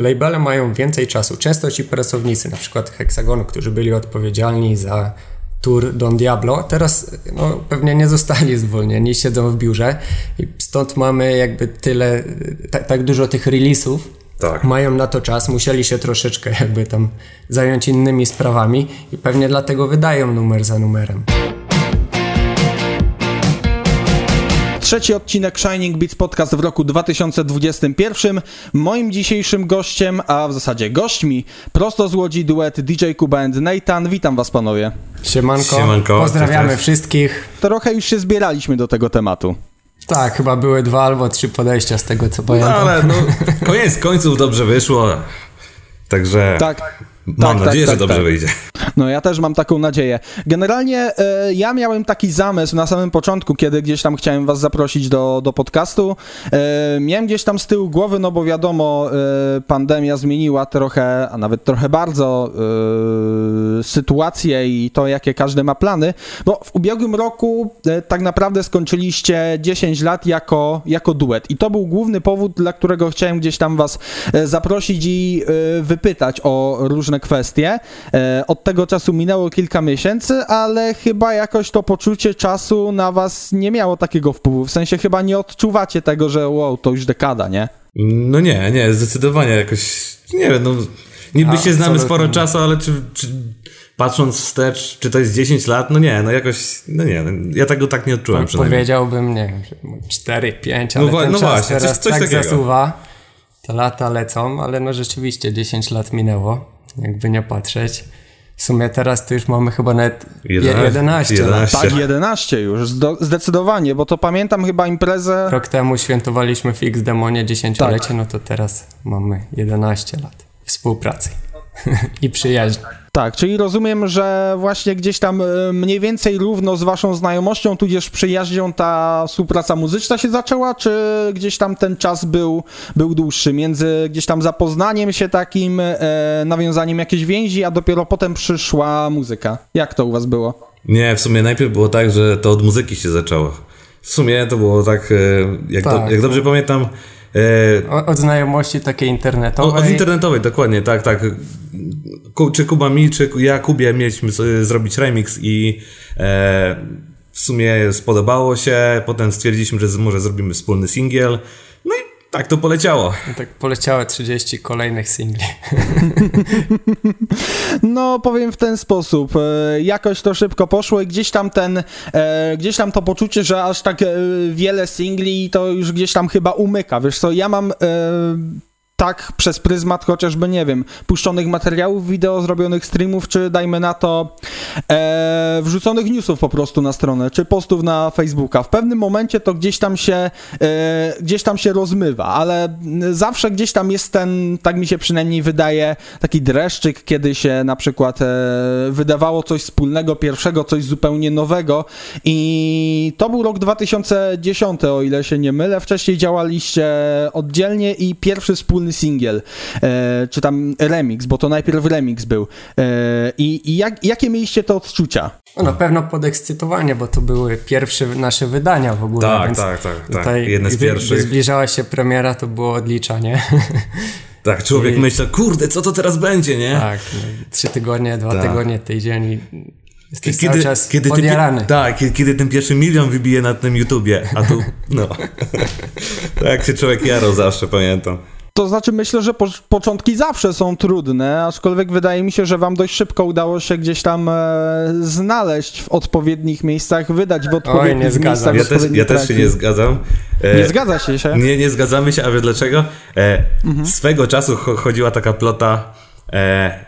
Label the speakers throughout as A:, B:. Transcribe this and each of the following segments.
A: labele mają więcej czasu. Często ci pracownicy, na przykład Hexagonu, którzy byli odpowiedzialni za tour Don Diablo, teraz no, pewnie nie zostali zwolnieni, siedzą w biurze i stąd mamy jakby tyle, tak, tak dużo tych releasów,
B: Tak.
A: mają na to czas, musieli się troszeczkę jakby tam zająć innymi sprawami i pewnie dlatego wydają numer za numerem.
C: Trzeci odcinek Shining Beats Podcast w roku 2021. Moim dzisiejszym gościem, a w zasadzie gośćmi, prosto z Łodzi duet DJ Kuba and Nathan. Witam was panowie.
A: Siemanko,
B: Siemanko,
A: pozdrawiamy wszystkich.
C: Trochę już się zbieraliśmy do tego tematu.
A: Tak, chyba były dwa albo trzy podejścia z tego co
B: No,
A: pamiętam.
B: ale no, koniec końców dobrze wyszło. Także
C: Tak.
B: Mam
C: tak,
B: nadzieję,
C: tak,
B: że dobrze
C: tak.
B: wyjdzie.
C: No ja też mam taką nadzieję. Generalnie e, ja miałem taki zamysł na samym początku, kiedy gdzieś tam chciałem was zaprosić do, do podcastu. E, miałem gdzieś tam z tyłu głowy, no bo wiadomo, e, pandemia zmieniła trochę, a nawet trochę bardzo e, sytuację i to, jakie każdy ma plany. Bo w ubiegłym roku e, tak naprawdę skończyliście 10 lat jako, jako duet. I to był główny powód, dla którego chciałem gdzieś tam was e, zaprosić i wypytać o różne kwestie. E, Od tego czasu minęło kilka miesięcy, ale chyba jakoś to poczucie czasu na was nie miało takiego wpływu. W sensie chyba nie odczuwacie tego, że wow, to już dekada, nie?
B: No nie, nie, zdecydowanie jakoś, nie wiem, no niby
A: A,
B: się znamy sporo czasu, ale czy, czy patrząc wstecz, czy to jest 10 lat, no nie, no jakoś, no nie, no, ja tego tak nie odczułem przynajmniej.
A: Powiedziałbym, nie wiem, że 4, 5, ale
B: No
A: ten
B: no
A: czas
B: właśnie, coś-
A: teraz
B: coś
A: tak
B: takiego.
A: zasuwa. Te lata lecą, ale no rzeczywiście 10 lat minęło, jakby nie patrzeć. W sumie teraz to już mamy chyba nawet je-
B: 11,
A: 11,
B: 11.
A: lat.
C: Tak, 11 już, zdecydowanie, bo to pamiętam chyba imprezę.
A: Rok temu świętowaliśmy w X-Demonie 10-lecie,
B: Tak.
A: no to teraz mamy 11 lat współpracy i przyjaźni.
C: Tak, czyli rozumiem, że właśnie gdzieś tam e, mniej więcej równo z waszą znajomością, tudzież przyjaźnią ta współpraca muzyczna się zaczęła, czy gdzieś tam ten czas był, był dłuższy, między gdzieś tam zapoznaniem się takim, e, nawiązaniem jakiejś więzi, a dopiero potem przyszła muzyka. Jak to u was było?
B: Nie, w sumie najpierw było tak, że to od muzyki się zaczęło. W sumie to było tak, e, jak,
A: Tak.
B: Do, jak dobrze pamiętam, e,
A: O- Od znajomości takiej internetowej.
B: od internetowej, dokładnie, tak, tak. Ku, czy Kuba mi, czy ja Kubie mieliśmy zrobić remix i e, w sumie spodobało się. Potem stwierdziliśmy, że może zrobimy wspólny singiel. No i tak to poleciało.
A: I tak poleciało 30 kolejnych singli.
C: No, powiem w ten sposób. e, Jakoś to szybko poszło i gdzieś tam ten, e, gdzieś tam to poczucie, że aż tak e, wiele singli to już gdzieś tam chyba umyka. Wiesz co, ja mam. Tak przez pryzmat chociażby, nie wiem, puszczonych materiałów wideo, zrobionych streamów, czy dajmy na to e, wrzuconych newsów po prostu na stronę, czy postów na Facebooka. W pewnym momencie to gdzieś tam się, e, gdzieś tam się rozmywa, ale zawsze gdzieś tam jest ten, tak mi się przynajmniej wydaje, taki dreszczyk, kiedy się na przykład e, wydawało coś wspólnego, pierwszego, coś zupełnie nowego i to był rok 2010, o ile się nie mylę. Wcześniej działaliście oddzielnie i pierwszy wspólny singiel, e, czy tam remix, bo to najpierw remix był. E, I i jak, jakie mieliście to odczucia?
A: No na pewno podekscytowanie, bo to były pierwsze nasze wydania w ogóle.
B: Tak,
A: więc
B: tak, tak, tak.
A: Tutaj,
B: Jedne z
A: gdy,
B: pierwszych.
A: Gdy zbliżała się premiera, to było odliczanie.
B: Tak, człowiek
A: I-
B: myślał, kurde, co to teraz będzie, nie?
A: tak, no, trzy tygodnie, dwa
B: Tak.
A: tygodnie, tydzień i jesteś
B: Kiedy,
A: cały czas
B: kiedy,
A: podjarany.
B: pi- tak, kiedy, kiedy ten pierwszy milion wybije na tym YouTubie, a tu, no. tak się człowiek jarał zawsze, pamiętam.
C: To znaczy, myślę, że po, początki zawsze są trudne, aczkolwiek wydaje mi się, że wam dość szybko udało się gdzieś tam e, znaleźć w odpowiednich miejscach, wydać w odpowiednich
A: nie zgadzam.
C: miejscach.
B: Ja też, ja też się nie zgadzam. E,
C: Nie zgadza się się.
B: Nie, nie zgadzamy się, a wiesz dlaczego? E,
C: Mhm.
B: Swego czasu cho- chodziła taka plota, e,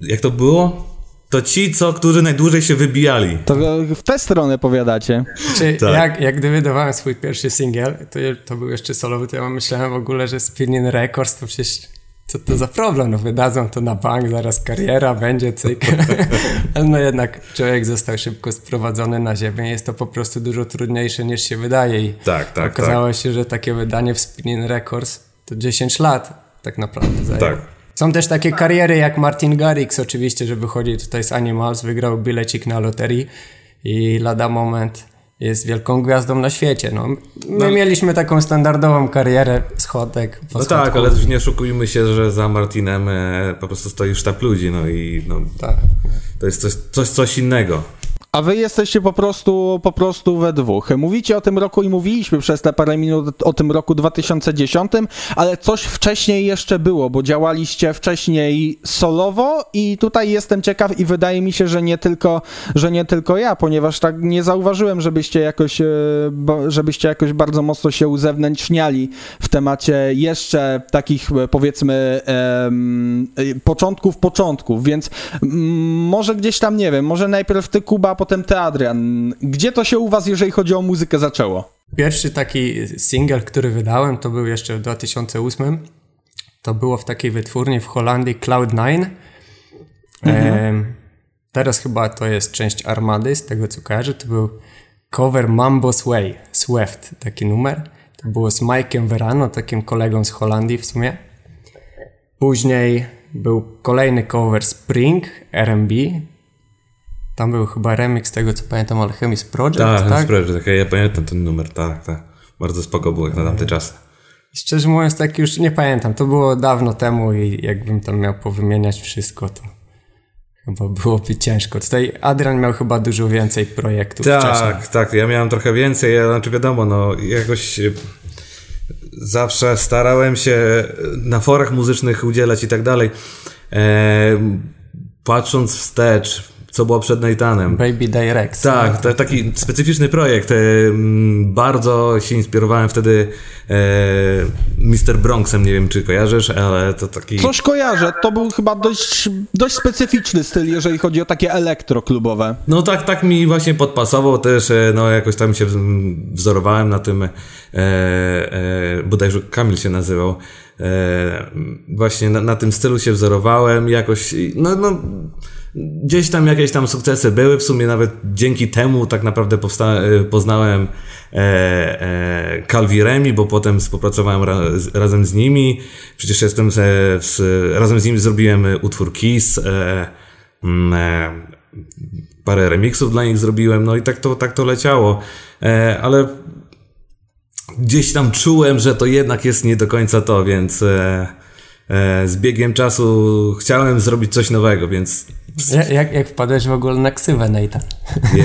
B: jak to było? To ci, co, którzy najdłużej się wybijali.
C: To w tę stronę powiadacie.
A: Czy
B: Tak.
A: jak, jak gdy wydawałem swój pierwszy singiel, to, to był jeszcze solowy, to ja myślałem w ogóle, że Spinning Records to przecież co to za problem, no wydadzą to na bank, zaraz kariera będzie, cyk. Ale no jednak człowiek został szybko sprowadzony na ziemię, jest to po prostu dużo trudniejsze niż się wydaje i
B: Tak, tak,
A: okazało się, że takie wydanie w Spinning Records to 10 lat tak naprawdę zajęło.
B: Tak.
A: Są też takie kariery jak Martin Garrix oczywiście, że wychodzi tutaj z Animals, wygrał bilecik na loterii i lada moment jest wielką gwiazdą na świecie. No, my no. mieliśmy taką standardową karierę schodek.
B: Po no tak, ale nie oszukujmy się, że za Martinem e, po prostu stoi sztab ludzi, no i no, tak. to jest coś, coś, coś innego.
C: A wy jesteście po prostu, po prostu we dwóch. Mówicie o tym roku i mówiliśmy przez te parę minut o tym roku 2010, ale coś wcześniej jeszcze było, bo działaliście wcześniej solowo i tutaj jestem ciekaw i wydaje mi się, że nie tylko, że nie tylko ja, ponieważ tak nie zauważyłem, żebyście jakoś, e, żebyście jakoś bardzo mocno się uzewnętrzniali w temacie jeszcze takich e, powiedzmy e, początków początków, więc może gdzieś tam, nie wiem, może najpierw ty Kuba potem ty, Adrian. Gdzie to się u was, jeżeli chodzi o muzykę, zaczęło?
A: Pierwszy taki single, który wydałem, to był jeszcze w 2008. To było w takiej wytwórni w Holandii Cloud9. Mhm. E, teraz chyba to jest część Armady, z tego co kojarzę. To był cover Mambo's Way, Swift, taki numer. To było z Mike'em Verano, takim kolegą z Holandii w sumie. Później był kolejny cover Spring, R&B, tam był chyba remix tego, co pamiętam, Alchemist Project,
B: tak? Tak, Project, tak, ja pamiętam ten numer, tak, tak. Bardzo spoko było jak na tamte czasy.
A: Szczerze mówiąc, tak już nie pamiętam. To było dawno temu i jakbym tam miał powymieniać wszystko, to chyba byłoby ciężko. Tutaj Adrian miał chyba dużo więcej projektów
B: Tak, wcześniej. tak. Ja miałem trochę więcej, ja, znaczy wiadomo, no jakoś e, zawsze starałem się na forach muzycznych udzielać i tak dalej. E, patrząc wstecz, co było przed Nathanem.
A: Baby Direct.
B: Tak, to taki specyficzny projekt. E, bardzo się inspirowałem wtedy e, Mr. Bronxem, nie wiem czy kojarzysz, ale to taki...
C: Coś kojarzę, to był chyba dość, dość specyficzny styl, jeżeli chodzi o takie elektroklubowe.
B: No tak, tak mi właśnie podpasował też, e, no jakoś tam się wzorowałem na tym, e, e, bodajże Kamil się nazywał, e, właśnie na, na, tym stylu się wzorowałem, jakoś, no, no Gdzieś tam jakieś tam sukcesy były, w sumie nawet dzięki temu tak naprawdę powsta- poznałem e, e, bo potem współpracowałem ra razem z nimi. Przecież jestem z, z, razem z nimi zrobiłem utwór Kiss, e, mm, e, parę remixów dla nich zrobiłem, no i tak to, tak to leciało. E, ale gdzieś tam czułem, że to jednak jest nie do końca to, więc e, e, z biegiem czasu chciałem zrobić coś nowego, więc
A: jak, jak wpadłeś w ogóle na ksywę Nathan?
B: Nie,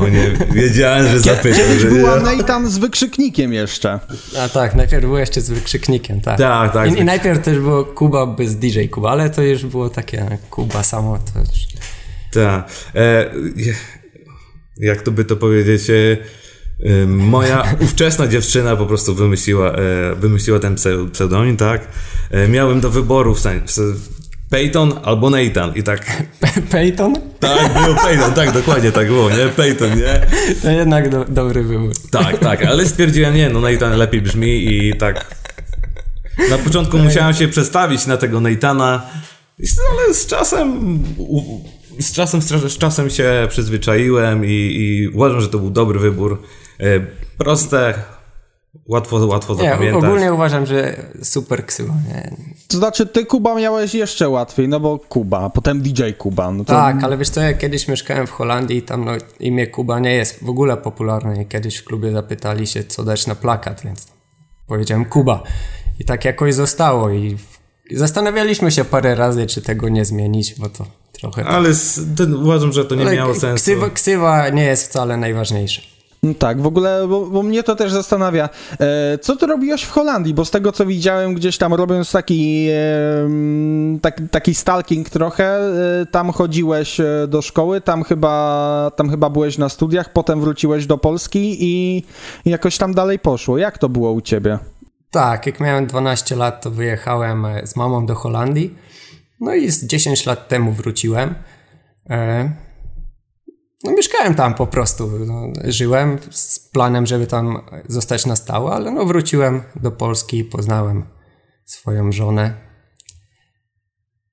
B: o nie, wiedziałem, że zapytam.
C: Że... była Nathan z wykrzyknikiem jeszcze.
A: A tak, najpierw było jeszcze z wykrzyknikiem, tak.
B: Tak, tak.
A: I, i najpierw też było Kuba bez DJ Kuba, ale to już było takie Kuba samo. To już...
B: Tak. E, jak to by to powiedzieć... E, Moja ówczesna dziewczyna po prostu wymyśliła, e, wymyśliła ten pseudonim, tak? E, miałem do wyboru w sensie, Peyton albo Nathan i tak...
A: Peyton?
B: Tak, był Peyton, tak, dokładnie tak było, nie? Peyton, nie?
A: To jednak do, dobry wybór.
B: Tak, tak, ale stwierdziłem, nie, no Nathan lepiej brzmi i tak... Na początku musiałem się przestawić na tego Nathana, ale z czasem... Z czasem, z czasem się przyzwyczaiłem i, i uważam, że to był dobry wybór. E, proste, Łatwo, łatwo nie, zapamiętać.
A: Ogólnie uważam, że super ksywa.
C: To znaczy, ty Kuba miałeś jeszcze łatwiej, no bo Kuba, potem DJ Kuba. No to...
A: Tak, ale wiesz co, ja kiedyś mieszkałem w Holandii i tam no, imię Kuba nie jest w ogóle popularne. I kiedyś w klubie zapytali się, co dać na plakat, więc powiedziałem Kuba. I tak jakoś zostało i zastanawialiśmy się parę razy, czy tego nie zmienić, bo to trochę...
B: Ale ten, uważam, że to nie ale miało sensu.
A: Ksywa, ksywa nie jest wcale najważniejsza.
C: No tak, w ogóle, bo, bo, mnie to też zastanawia. E, co ty robiłeś w Holandii? Bo z tego, co widziałem gdzieś tam, robiąc taki, e, tak, taki stalking trochę, e, tam chodziłeś e, do szkoły, tam chyba, tam chyba byłeś na studiach, potem wróciłeś do Polski i jakoś tam dalej poszło. Jak to było u ciebie?
A: Tak, jak miałem 12 lat, to wyjechałem e, z mamą do Holandii. No i z 10 lat temu wróciłem. E, no, mieszkałem tam po prostu. No, żyłem z planem, żeby tam zostać na stałe, ale no, wróciłem do Polski poznałem swoją żonę.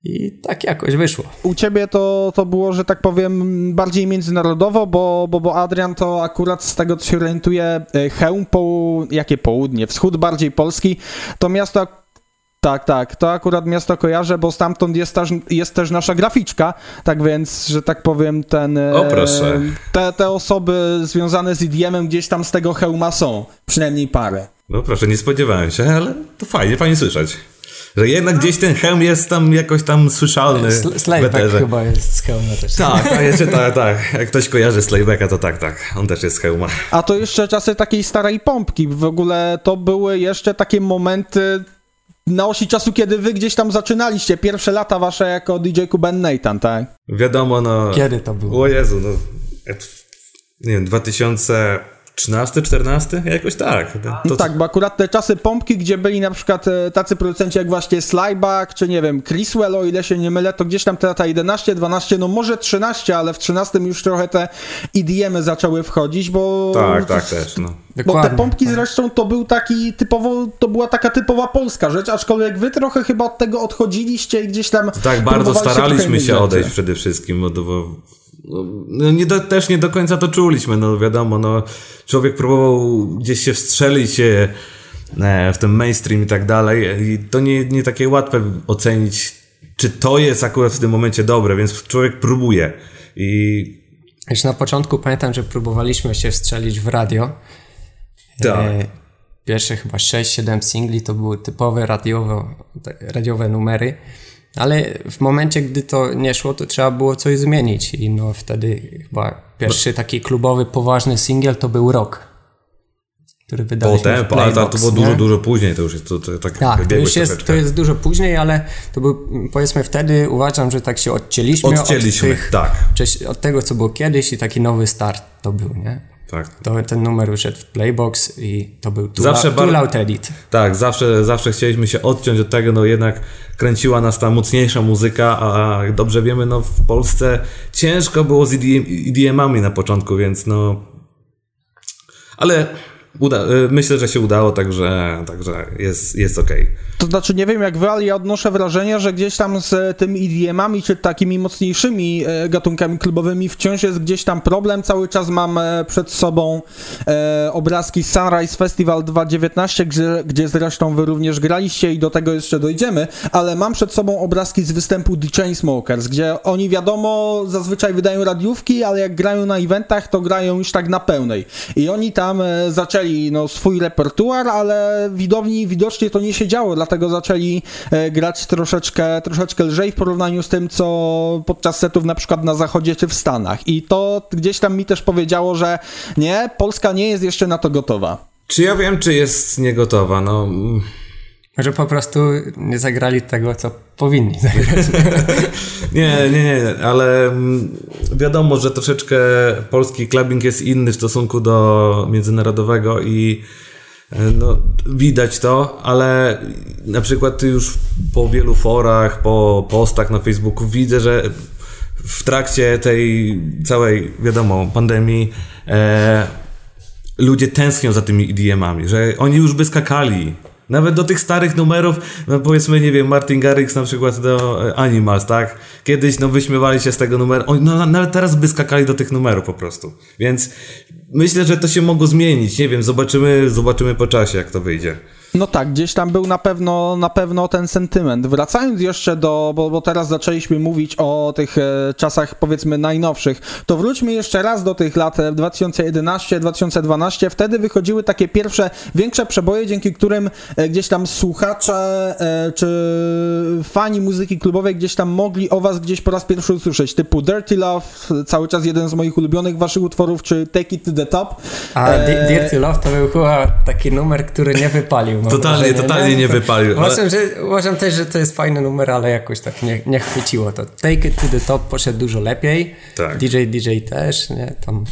A: I tak jakoś wyszło.
C: U ciebie to, to było, że tak powiem, bardziej międzynarodowo, bo, bo, bo Adrian to akurat z tego, co się orientuje, Chełm, po, jakie południe, wschód bardziej Polski, to miasto Tak, tak, to akurat miasto kojarzę, bo stamtąd jest też, jest też nasza graficzka, tak więc, że tak powiem, ten...
B: O, proszę.
C: Te, te osoby związane z EDM-em gdzieś tam z tego hełma są, przynajmniej parę.
B: No proszę, nie spodziewałem się, ale to fajnie, fajnie słyszeć. Że jednak gdzieś ten hełm jest tam jakoś tam słyszalny
A: Sl- Slayback chyba jest z hełma też.
B: Tak, a jeszcze tak, tak. Jak ktoś kojarzy Slaybacka, to tak, tak. On też jest z hełma.
C: A to jeszcze czasy takiej starej pompki. W ogóle to były jeszcze takie momenty na osi czasu, kiedy wy gdzieś tam zaczynaliście. Pierwsze lata wasze jako DJ Kuben Nathan, tak?
B: Wiadomo, no...
A: Kiedy to było?
B: O Jezu, no... Nie wiem, 2013, 14? Jakoś tak. To,
C: No tak, bo akurat te czasy pompki, gdzie byli na przykład e, tacy producenci jak właśnie Slyback, czy nie wiem, Chriswell, o ile się nie mylę, to gdzieś tam te lata 11, 12, no może 13, ale w 13 już trochę te EDM-y zaczęły wchodzić, bo...
B: Tak, tak też, no.
C: Bo
A: Dokładnie.
C: te pompki zresztą to był taki typowo, to była taka typowa polska rzecz, aczkolwiek wy trochę chyba od tego odchodziliście i gdzieś tam...
B: Tak bardzo staraliśmy się
C: innych
B: odejść przede wszystkim, bo, bo no, nie do, też nie do końca to czuliśmy, no wiadomo, no człowiek próbował gdzieś się wstrzelić e, w ten mainstream i tak dalej i to nie, nie takie łatwe ocenić, czy to jest akurat w tym momencie dobre, więc człowiek próbuje i
A: Już na początku pamiętam, że próbowaliśmy się wstrzelić w radio.
B: tak.
A: E, Pierwsze chyba 6-7 singli to były typowe radiowe, radiowe numery, ale w momencie, gdy to nie szło, to trzeba było coś zmienić i no wtedy chyba pierwszy taki klubowy, poważny singiel to był Rock, który wydaliśmy
B: Potem,
A: w
B: ale to, to było
A: nie?
B: dużo, dużo później, to już jest to, to, tak
A: Tak, to już jest,
B: troszeczkę.
A: to jest dużo później, ale to był, powiedzmy wtedy uważam, że tak się odcięliśmy,
B: Odcięliśmy,
A: od, tych,
B: tak.
A: od tego, co było kiedyś i taki nowy start to był, nie?
B: Tak.
A: To ten numer wyszedł w Playbox i to był Too,
B: Zawsze bar-
A: too Loud Edit.
B: Tak, zawsze, zawsze chcieliśmy się odciąć od tego, no jednak kręciła nas ta mocniejsza muzyka, a jak dobrze wiemy, no w Polsce ciężko było z EDM, EDM-ami na początku, więc no... Ale uda, y, myślę, że się udało, także, także jest, jest okej.
C: To znaczy, nie wiem jak wy, ale ja odnoszę wrażenie, że gdzieś tam z tymi EDM-ami, czy takimi mocniejszymi e, gatunkami klubowymi wciąż jest gdzieś tam problem. Cały czas mam e, przed sobą e, obrazki Sunrise Festival 2019, gdzie, gdzie zresztą wy również graliście i do tego jeszcze dojdziemy, ale mam przed sobą obrazki z występu The Chainsmokers, gdzie oni wiadomo zazwyczaj wydają radiówki, ale jak grają na eventach, to grają już tak na pełnej. I oni tam e, zaczęli no, swój repertuar, ale widowni widocznie to nie się działo, dlatego zaczęli e, grać troszeczkę, troszeczkę lżej w porównaniu z tym, co podczas setów na przykład na zachodzie czy w Stanach. I to gdzieś tam mi też powiedziało, że nie, Polska nie jest jeszcze na to gotowa.
B: Czy ja wiem, czy jest niegotowa? No...
A: Może po prostu nie zagrali tego, co powinni zagrać.
B: Nie, nie, nie, ale mm, wiadomo, że troszeczkę polski clubbing jest inny w stosunku do międzynarodowego i e, no, widać to, ale na przykład już po wielu forach, po postach na Facebooku widzę, że w trakcie tej całej, wiadomo, pandemii e, ludzie tęsknią za tymi EDM-ami, że oni już by skakali. Nawet do tych starych numerów, no powiedzmy, nie wiem, Martin Garrix na przykład do e, Animals, tak? Kiedyś, no, wyśmiewali się z tego numeru. Oni, no, na- nawet teraz by skakali do tych numerów po prostu. Więc myślę, że to się mogło zmienić. Nie wiem, zobaczymy, zobaczymy po czasie, jak to wyjdzie.
C: No tak, gdzieś tam był na pewno, na pewno ten sentyment. Wracając jeszcze do, bo, bo teraz zaczęliśmy mówić o tych e, czasach powiedzmy najnowszych, to wróćmy jeszcze raz do tych lat e, 2011-2012. Wtedy wychodziły takie pierwsze, większe przeboje, dzięki którym e, gdzieś tam słuchacze e, czy fani muzyki klubowej gdzieś tam mogli o was gdzieś po raz pierwszy usłyszeć, typu Dirty Love, cały czas jeden z moich ulubionych waszych utworów, czy Take It To The Top.
A: A
C: E,
A: Di- Dirty Love to był chyba taki numer, który nie wypalił. Mam
B: Totalnie,
A: wrażenie,
B: totalnie nie wypalił, ale-
A: Uważam, że, uważam też, że to jest fajny numer, ale jakoś tak nie, nie chwyciło to. Take It To The Top poszedł dużo lepiej.
B: Tak.
A: DJ DJ też, nie? Tam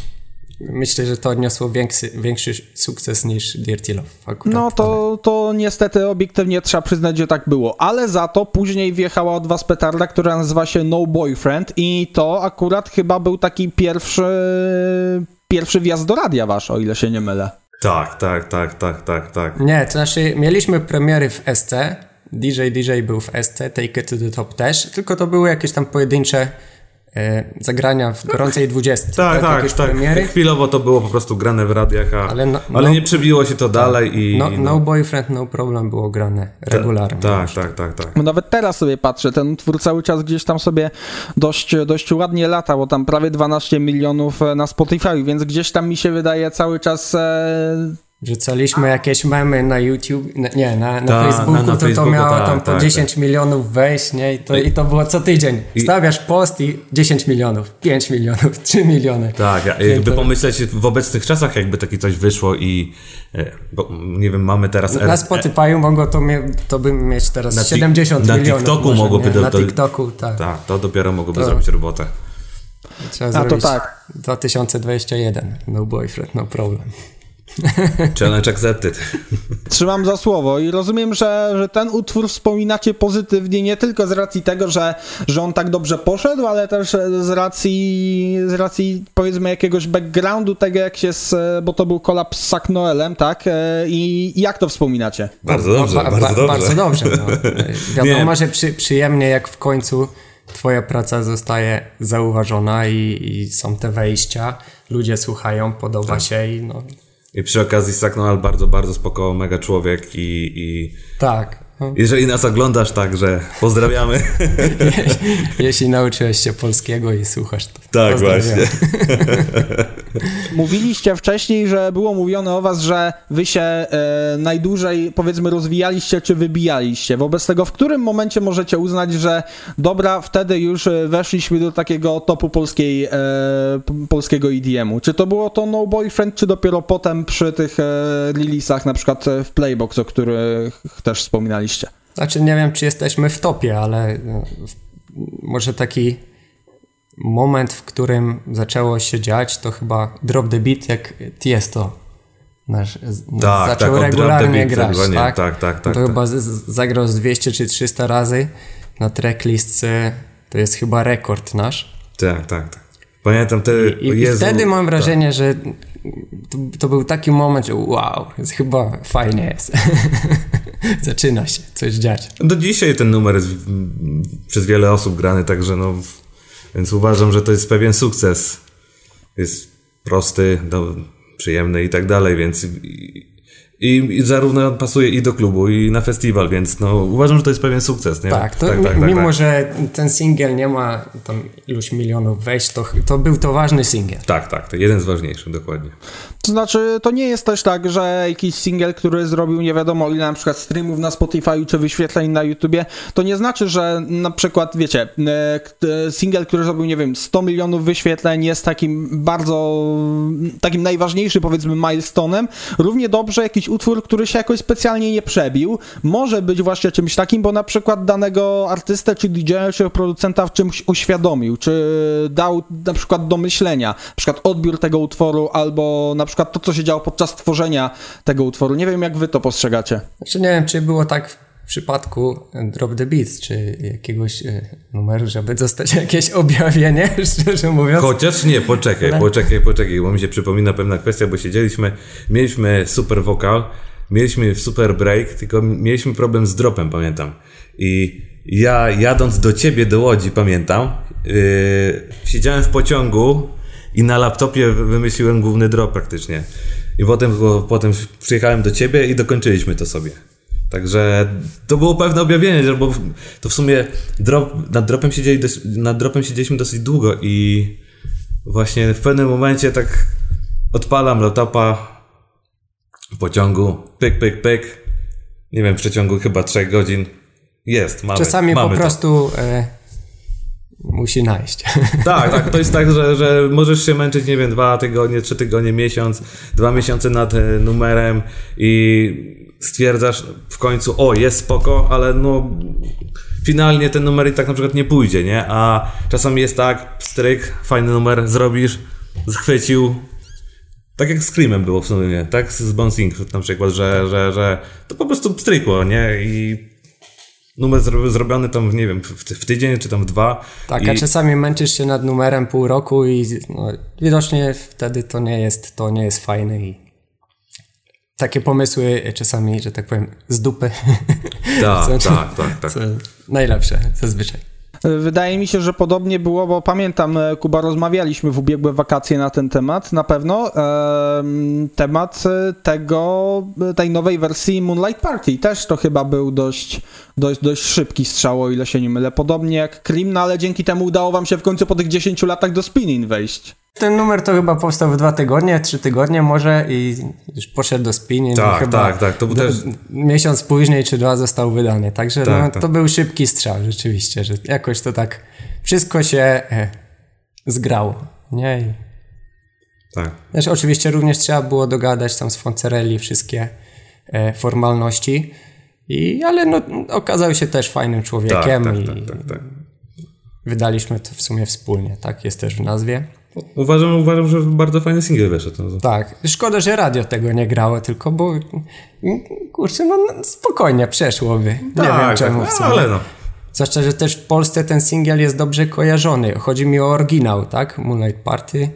A: myślę, że to odniosło większy, większy sukces niż Dirty Love akurat.
C: No to, to niestety obiektywnie trzeba przyznać, że tak było. Ale za to później wjechała od was petarda, która nazywa się No Boyfriend i to akurat chyba był taki pierwszy pierwszy wjazd do radia wasz, o ile się nie mylę.
B: Tak, tak, tak, tak, tak, tak.
A: Nie, to znaczy mieliśmy premiery w SC, DJ DJ był w SC, Take It To The Top też, tylko to były jakieś tam pojedyncze zagrania w gorącej 20.
B: Tak, tak,
A: jakieś
B: tak.
A: premiery.
B: Chwilowo to było po prostu grane w radiach, a, ale,
A: Ale no- no-
B: nie przebiło się to dalej i...
A: No,
B: i
A: no Boyfriend, No Problem było grane regularnie.
B: Tak, tak, tak, tak.
C: No Nawet teraz sobie patrzę, ten utwór cały czas gdzieś tam sobie dość, dość ładnie lata, bo tam prawie 12 milionów e, na Spotify, więc gdzieś tam mi się wydaje cały czas e,
A: Rzucaliśmy jakieś memy na YouTube, nie, na, na
B: Tak,
A: Facebooku,
B: na- na
A: to to
B: Facebooku,
A: miało
B: tak,
A: tam po
B: tak,
A: 10 milionów wejść, nie? I to, I to było co tydzień. Stawiasz post i 10 milionów, 5 milionów, 3 miliony.
B: Tak, ja- jakby
A: to-
B: pomyśleć w obecnych czasach, jakby takie coś wyszło i e, bo, nie wiem, mamy teraz...
A: Na Spotify'u mogło to, mie- to by mieć teraz
B: Na tik-
A: 70
B: na
A: milionów.
B: TikToku
A: może,
B: mogłoby
A: nie?
B: to-
A: Na
B: to-
A: TikToku, tak.
B: Tak, to dopiero mogłoby
A: To-
B: zrobić robotę.
A: Trzeba
C: A to tak.
A: 2021. No boyfriend, no problem.
B: Challenge accepted.
C: trzymam za słowo i rozumiem, że, że ten utwór wspominacie pozytywnie nie tylko z racji tego, że, że on tak dobrze poszedł, ale też z racji, z racji powiedzmy jakiegoś backgroundu tego, jak się, z, bo to był kolaps z Sack Noelem, tak? E, I jak to wspominacie?
B: Bardzo dobrze,
A: Ba- ba-
B: bardzo dobrze.
A: Bardzo dobrze. No. Wiadomo,
B: Nie.
A: że przy, przyjemnie jak w końcu twoja praca zostaje zauważona i, i są te wejścia, ludzie słuchają, podoba
B: Tak.
A: się i no
B: I przy okazji Saknoal bardzo, bardzo spoko, mega człowiek i, i
A: tak. No.
B: jeżeli nas oglądasz, także pozdrawiamy.
A: Jeśli nauczyłeś się polskiego i słuchasz, to
B: Tak, właśnie.
C: Mówiliście wcześniej, że było mówione o was, że wy się e, najdłużej powiedzmy rozwijaliście czy wybijaliście. Wobec tego, w którym momencie możecie uznać, że dobra, wtedy już e, weszliśmy do takiego topu polskiej, e, polskiego EDM-u? Czy to było to No Boyfriend, czy dopiero potem przy tych e, releasach, na przykład w Playbox, o których też wspominaliście?
A: Znaczy nie wiem, czy jesteśmy w topie, ale no, w- może taki moment, w którym zaczęło się dziać, to chyba Drop the Beat, jak Tiesto nasz,
B: Tak,
A: zaczął
B: tak, Drop the
A: regularnie
B: Beat,
A: grać, tak?
B: tak, tak, tak,
A: To
B: tak.
A: chyba zagrał z 200 czy 300 razy na tracklistce, to jest chyba rekord nasz.
B: Tak, tak, tak. Pamiętam te...
A: I, i
B: Jezu,
A: wtedy mam
B: tak.
A: wrażenie, że to, to był taki moment, że wow, jest chyba fajnie jest. Zaczyna się coś dziać.
B: Do dzisiaj ten numer jest przez wiele osób grany, także no... Więc uważam, że to jest pewien sukces. Jest prosty, do, przyjemny i tak dalej, więc... I, i, zarówno pasuje i do klubu, i na festiwal, więc no uważam, że to jest pewien sukces, nie?
A: Tak, to mi- mimo, że ten singiel nie ma tam iluś milionów wejść, to, to był to ważny singiel.
B: Tak, tak, to jeden z ważniejszych, dokładnie.
C: To znaczy, to nie jest też tak, że jakiś singiel, który zrobił nie wiadomo ile na przykład streamów na Spotify czy wyświetleń na YouTubie, to nie znaczy, że na przykład, wiecie, e, e, singiel, który zrobił, nie wiem, 100 milionów wyświetleń jest takim bardzo, takim najważniejszym powiedzmy milestone'em. Równie dobrze jakiś utwór, który się jakoś specjalnie nie przebił, może być właśnie czymś takim, bo na przykład danego artystę, czy DJ-a, czy producenta w czymś uświadomił, czy dał na przykład do myślenia, na przykład odbiór tego utworu, albo na przykład to, co się działo podczas tworzenia tego utworu. Nie wiem, jak wy to postrzegacie.
A: Znaczy nie wiem, czy było tak w przypadku Drop the Beat, czy jakiegoś e, numeru, żeby dostać jakieś objawienie, szczerze mówiąc.
B: Chociaż nie, poczekaj,
A: Ale-
B: poczekaj, poczekaj, bo mi się przypomina pewna kwestia, bo siedzieliśmy, mieliśmy super wokal, mieliśmy super break, tylko mieliśmy problem z dropem, pamiętam. I ja jadąc do ciebie do Łodzi, pamiętam, yy, siedziałem w pociągu i na laptopie wymyśliłem główny drop praktycznie. I potem, potem przyjechałem do ciebie i dokończyliśmy to sobie. Także to było pewne objawienie, bo to w sumie drop, nad, dropem siedzieli, nad dropem siedzieliśmy dosyć długo i właśnie w pewnym momencie tak odpalam laptopa w pociągu, pyk, pyk, pyk. Nie wiem, w przeciągu chyba 3 godzin jest, mamy
A: Czasami
B: mamy
A: po prostu e, musi najść.
B: Tak, tak, to jest tak, że, że możesz się męczyć, nie wiem, dwa tygodnie, trzy tygodnie, miesiąc, dwa miesiące nad e, numerem i stwierdzasz w końcu, o, jest spoko, ale no finalnie ten numer i tak na przykład nie pójdzie, nie? A czasami jest tak, stryk, fajny numer, zrobisz, zchwycił, tak jak z Screamem było w sumie, nie? tak? Z Bouncing na przykład, że, że, że to po prostu strykło, nie? I numer zro- zrobiony tam, nie wiem, w, w tydzień czy tam w dwa.
A: Tak,
B: I...
A: a czasami męczysz się nad numerem pół roku i no, widocznie wtedy to nie jest, to nie jest fajne i takie pomysły czasami, że tak powiem, z dupy
B: Tak, tak, tak, tak.
A: są najlepsze zazwyczaj.
C: Wydaje mi się, że podobnie było, bo pamiętam, e, Kuba, rozmawialiśmy w ubiegłe wakacje na ten temat, na pewno. temat e, tego, tej nowej wersji Moonlight Party też to chyba był dość, dość, dość szybki strzał, o ile się nie mylę. Podobnie jak Krim, no ale dzięki temu udało wam się w końcu po tych 10 latach do spinning wejść.
A: Ten numer to chyba powstał w dwa tygodnie, trzy tygodnie może i już poszedł do spinning.
B: Tak,
A: chyba
B: tak, tak. To był też...
A: Miesiąc później czy dwa został wydany. Także tak, no, tak. to był szybki strzał rzeczywiście, że jakoś to tak wszystko się e, zgrało. Nie? I...
B: Tak.
A: Znaczy, oczywiście również trzeba było dogadać tam z Foncerelli wszystkie e, formalności. I, ale no, okazał się też fajnym człowiekiem
B: tak,
A: tak,
B: i tak, tak, tak.
A: wydaliśmy to w sumie wspólnie, tak? Jest też w nazwie.
B: Uważam, uważam, że bardzo fajny singiel wyszedł. No.
A: Tak. Szkoda, że radio tego nie grało, tylko bo kurczę, no, no spokojnie przeszłoby. Nie tak, wiem czemu.
B: Tak, no, ale no.
A: Zwłaszcza, że też w Polsce ten singiel jest dobrze kojarzony. Chodzi mi o oryginał, tak? Moonlight Party.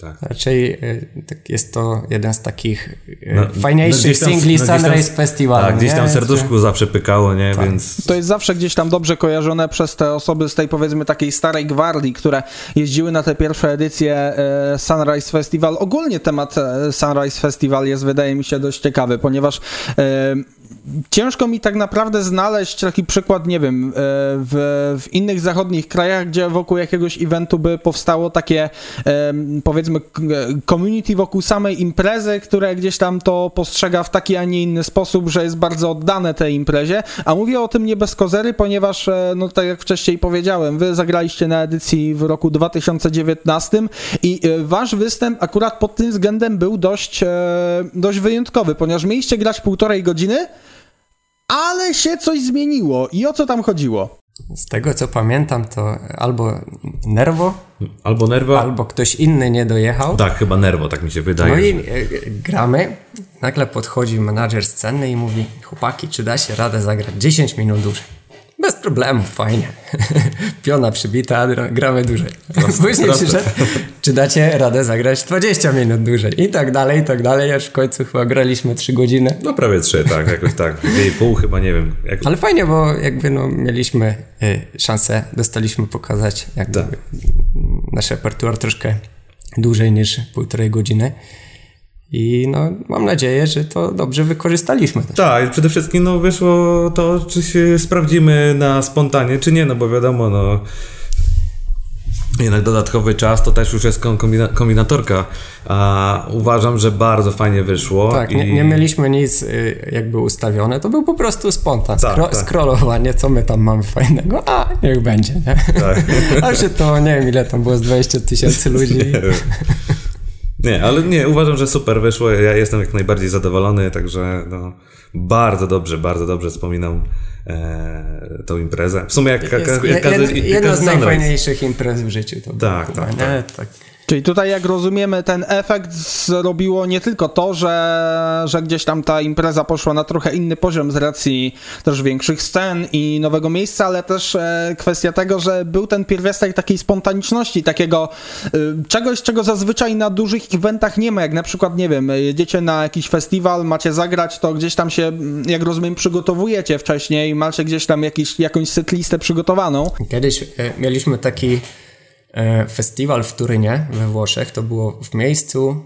B: Tak.
A: Raczej y, tak jest to jeden z takich y, no, fajniejszych no, singli no, Sunrise Festival.
B: Tak, gdzieś tam serduszku zawsze pykało, nie? Tak. Więc...
C: To jest zawsze gdzieś tam dobrze kojarzone przez te osoby z tej powiedzmy takiej starej gwardii, które jeździły na te pierwsze edycje y, Sunrise Festival. Ogólnie temat Sunrise Festival jest wydaje mi się dość ciekawy, ponieważ ciężko mi tak naprawdę znaleźć taki przykład, nie wiem, w, w innych zachodnich krajach, gdzie wokół jakiegoś eventu by powstało takie powiedzmy powiedzmy community wokół samej imprezy, które gdzieś tam to postrzega w taki, a nie inny sposób, że jest bardzo oddane tej imprezie, a mówię o tym nie bez kozery, ponieważ, e, no tak jak wcześniej powiedziałem, wy zagraliście na edycji w roku 2019 i e, wasz występ akurat pod tym względem był dość, e, dość wyjątkowy, ponieważ mieliście grać półtorej godziny, ale się coś zmieniło. I o co tam chodziło?
A: Z tego co pamiętam, to albo Nerwo,
B: albo Nerwo,
A: albo ktoś inny nie dojechał.
B: Tak, chyba Nerwo, tak mi się wydaje.
A: No i e, gramy, nagle podchodzi menadżer sceny i mówi: Chłopaki, czy da się radę zagrać 10 minut dłużej? Bez problemu, fajnie. Piona przybita, gramy dłużej. Później przyszedł, czy dacie radę zagrać 20 minut dłużej. I tak dalej, i tak dalej, aż w końcu chyba graliśmy 3 godziny.
B: No prawie 3, tak, jakoś tak. 2,5 chyba, nie wiem. Jak...
A: Ale fajnie, bo jakby no, mieliśmy y, szansę, dostaliśmy pokazać jakby tak. nasz repertuar troszkę dłużej niż półtorej godziny. I no, mam nadzieję, że to dobrze wykorzystaliśmy. Też.
B: Tak, przede wszystkim no, wyszło to, czy się sprawdzimy na spontanie, czy nie, no bo wiadomo, no jednak dodatkowy czas to też już jest kombina kombinatorka. A uważam, że bardzo fajnie wyszło.
A: Tak, i... nie, nie, mieliśmy nic y, jakby ustawione, to był po prostu spontan. Tak, Skro tak. Scrollowanie, co my tam mamy fajnego, a niech będzie, nie? Tak. A że to nie wiem ile tam było z 20 tysięcy ludzi.
B: Nie, ale nie, uważam, że super wyszło. Ja jestem jak najbardziej zadowolony, także no, bardzo dobrze, bardzo dobrze wspominam e, tą imprezę. W sumie jak, jak, jak, jak,
A: jak Jedna z najfajniejszych imprez w życiu. To
B: tak, tak, tak.
C: tak. Czyli tutaj, jak rozumiemy, ten efekt zrobiło nie tylko to, że, że gdzieś tam ta impreza poszła na trochę inny poziom z racji też większych scen i nowego miejsca, ale też e, kwestia tego, że był ten pierwiastek takiej spontaniczności, takiego e, czegoś, czego zazwyczaj na dużych eventach nie ma, jak na przykład, nie wiem, jedziecie na jakiś festiwal, macie zagrać, to gdzieś tam się, jak rozumiem, przygotowujecie wcześniej, macie gdzieś tam jakiś, jakąś setlistę przygotowaną.
A: Kiedyś e, mieliśmy taki festiwal w Turynie we Włoszech. To było w miejscu,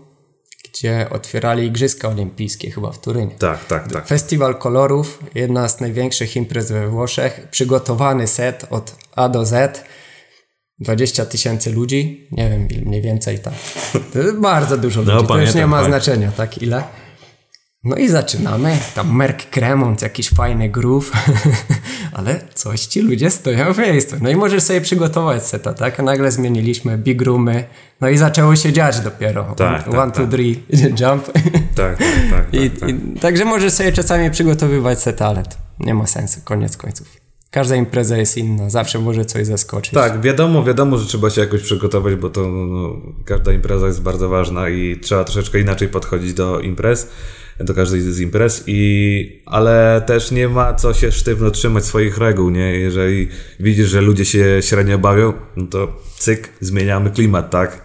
A: gdzie otwierali Igrzyska Olimpijskie, chyba w Turynie.
B: Tak, tak, tak.
A: Festiwal kolorów, jedna z największych imprez we Włoszech. Przygotowany set od A do Z. 20 tysięcy ludzi, nie wiem, mniej więcej tak. To jest bardzo dużo no, ludzi, to już nie ma znaczenia, tak ile. No i zaczynamy. Tam Merk Cremont, jakiś fajny groove, ale coś ci ludzie stoją w miejscu. No i możesz sobie przygotować seta, tak? Nagle zmieniliśmy big roomy, no i zaczęło się dziać dopiero.
B: Tak,
A: one, tak, one
B: tak.
A: two, three, jump.
B: Tak, tak, tak.
A: I,
B: tak,
A: I, także możesz sobie czasami przygotowywać seta, ale to nie ma sensu, koniec końców. Każda impreza jest inna, zawsze może coś zaskoczyć.
B: Tak, wiadomo, wiadomo, że trzeba się jakoś przygotować, bo to no, każda impreza jest bardzo ważna i trzeba troszeczkę inaczej podchodzić do imprez do każdej z imprez, i, ale też nie ma co się sztywno trzymać swoich reguł, nie? Jeżeli widzisz, że ludzie się średnio bawią, no to cyk, zmieniamy klimat, tak?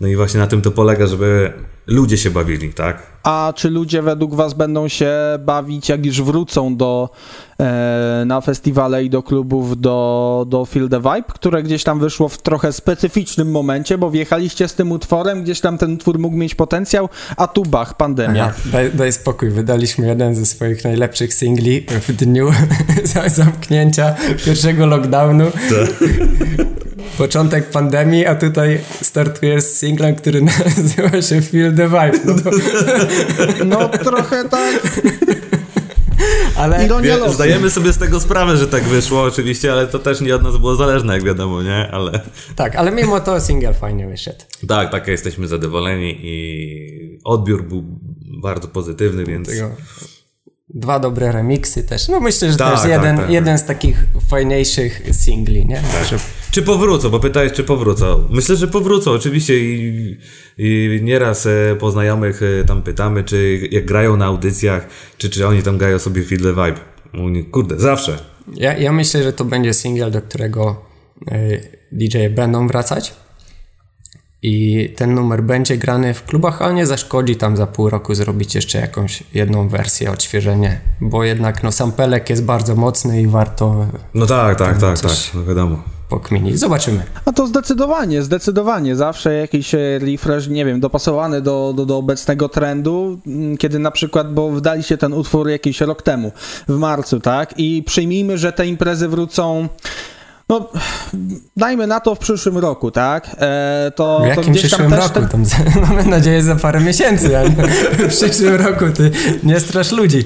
B: No i właśnie na tym to polega, żeby ludzie się bawili, tak?
C: A czy ludzie według Was będą się bawić, jak już wrócą do, e, na festiwale i do klubów, do, do Feel the Vibe, które gdzieś tam wyszło w trochę specyficznym momencie, bo wjechaliście z tym utworem, gdzieś tam ten utwór mógł mieć potencjał, a tu bach, pandemia.
A: Aha, daj, daj spokój, wydaliśmy jeden ze swoich najlepszych singli w dniu zamknięcia pierwszego lockdownu. Początek pandemii, a tutaj startujesz z singlem, który nazywa się Feel the Vibe. No, to...
C: no trochę tak.
B: Ale Ironia Wie, zdajemy sobie z tego sprawę, że tak wyszło oczywiście, ale to też nie od nas było zależne, jak wiadomo, nie? Ale...
A: Tak, ale mimo to single fajnie wyszedł.
B: Tak, tak, jesteśmy zadowoleni i odbiór był bardzo pozytywny, więc... Tego
A: dwa dobre remiksy też. No myślę, że tak, też jeden, tak, tak, jeden z takich fajniejszych singli, nie?
B: Tak. Że... Czy powrócą, bo pytałeś, czy powrócą. Myślę, że powrócą, oczywiście i, i nieraz e, po znajomych e, tam pytamy, czy jak grają na audycjach, czy, czy oni tam grają sobie Feel the Vibe. Mówi, kurde, zawsze.
A: Ja, ja myślę, że to będzie single, do którego y, DJ będą wracać i ten numer będzie grany w klubach, a nie zaszkodzi tam za pół roku zrobić jeszcze jakąś jedną wersję, odświeżenie, bo jednak no sampelek jest bardzo mocny i warto...
B: No tak, tak, tak, tak, no wiadomo
A: pokminić. Zobaczymy.
C: A to zdecydowanie, zdecydowanie. Zawsze jakiś e, refresh, nie wiem, dopasowany do, do, do obecnego trendu, mm, kiedy na przykład, bo wdali się ten utwór jakiś rok temu, w marcu, tak? I przyjmijmy, że te imprezy wrócą no, dajmy na to w przyszłym roku, tak?
A: E, to, w jakim to gdzieś tam przyszłym roku? Ten... Tam, mamy nadzieję za parę miesięcy, ale w przyszłym roku ty nie strasz ludzi.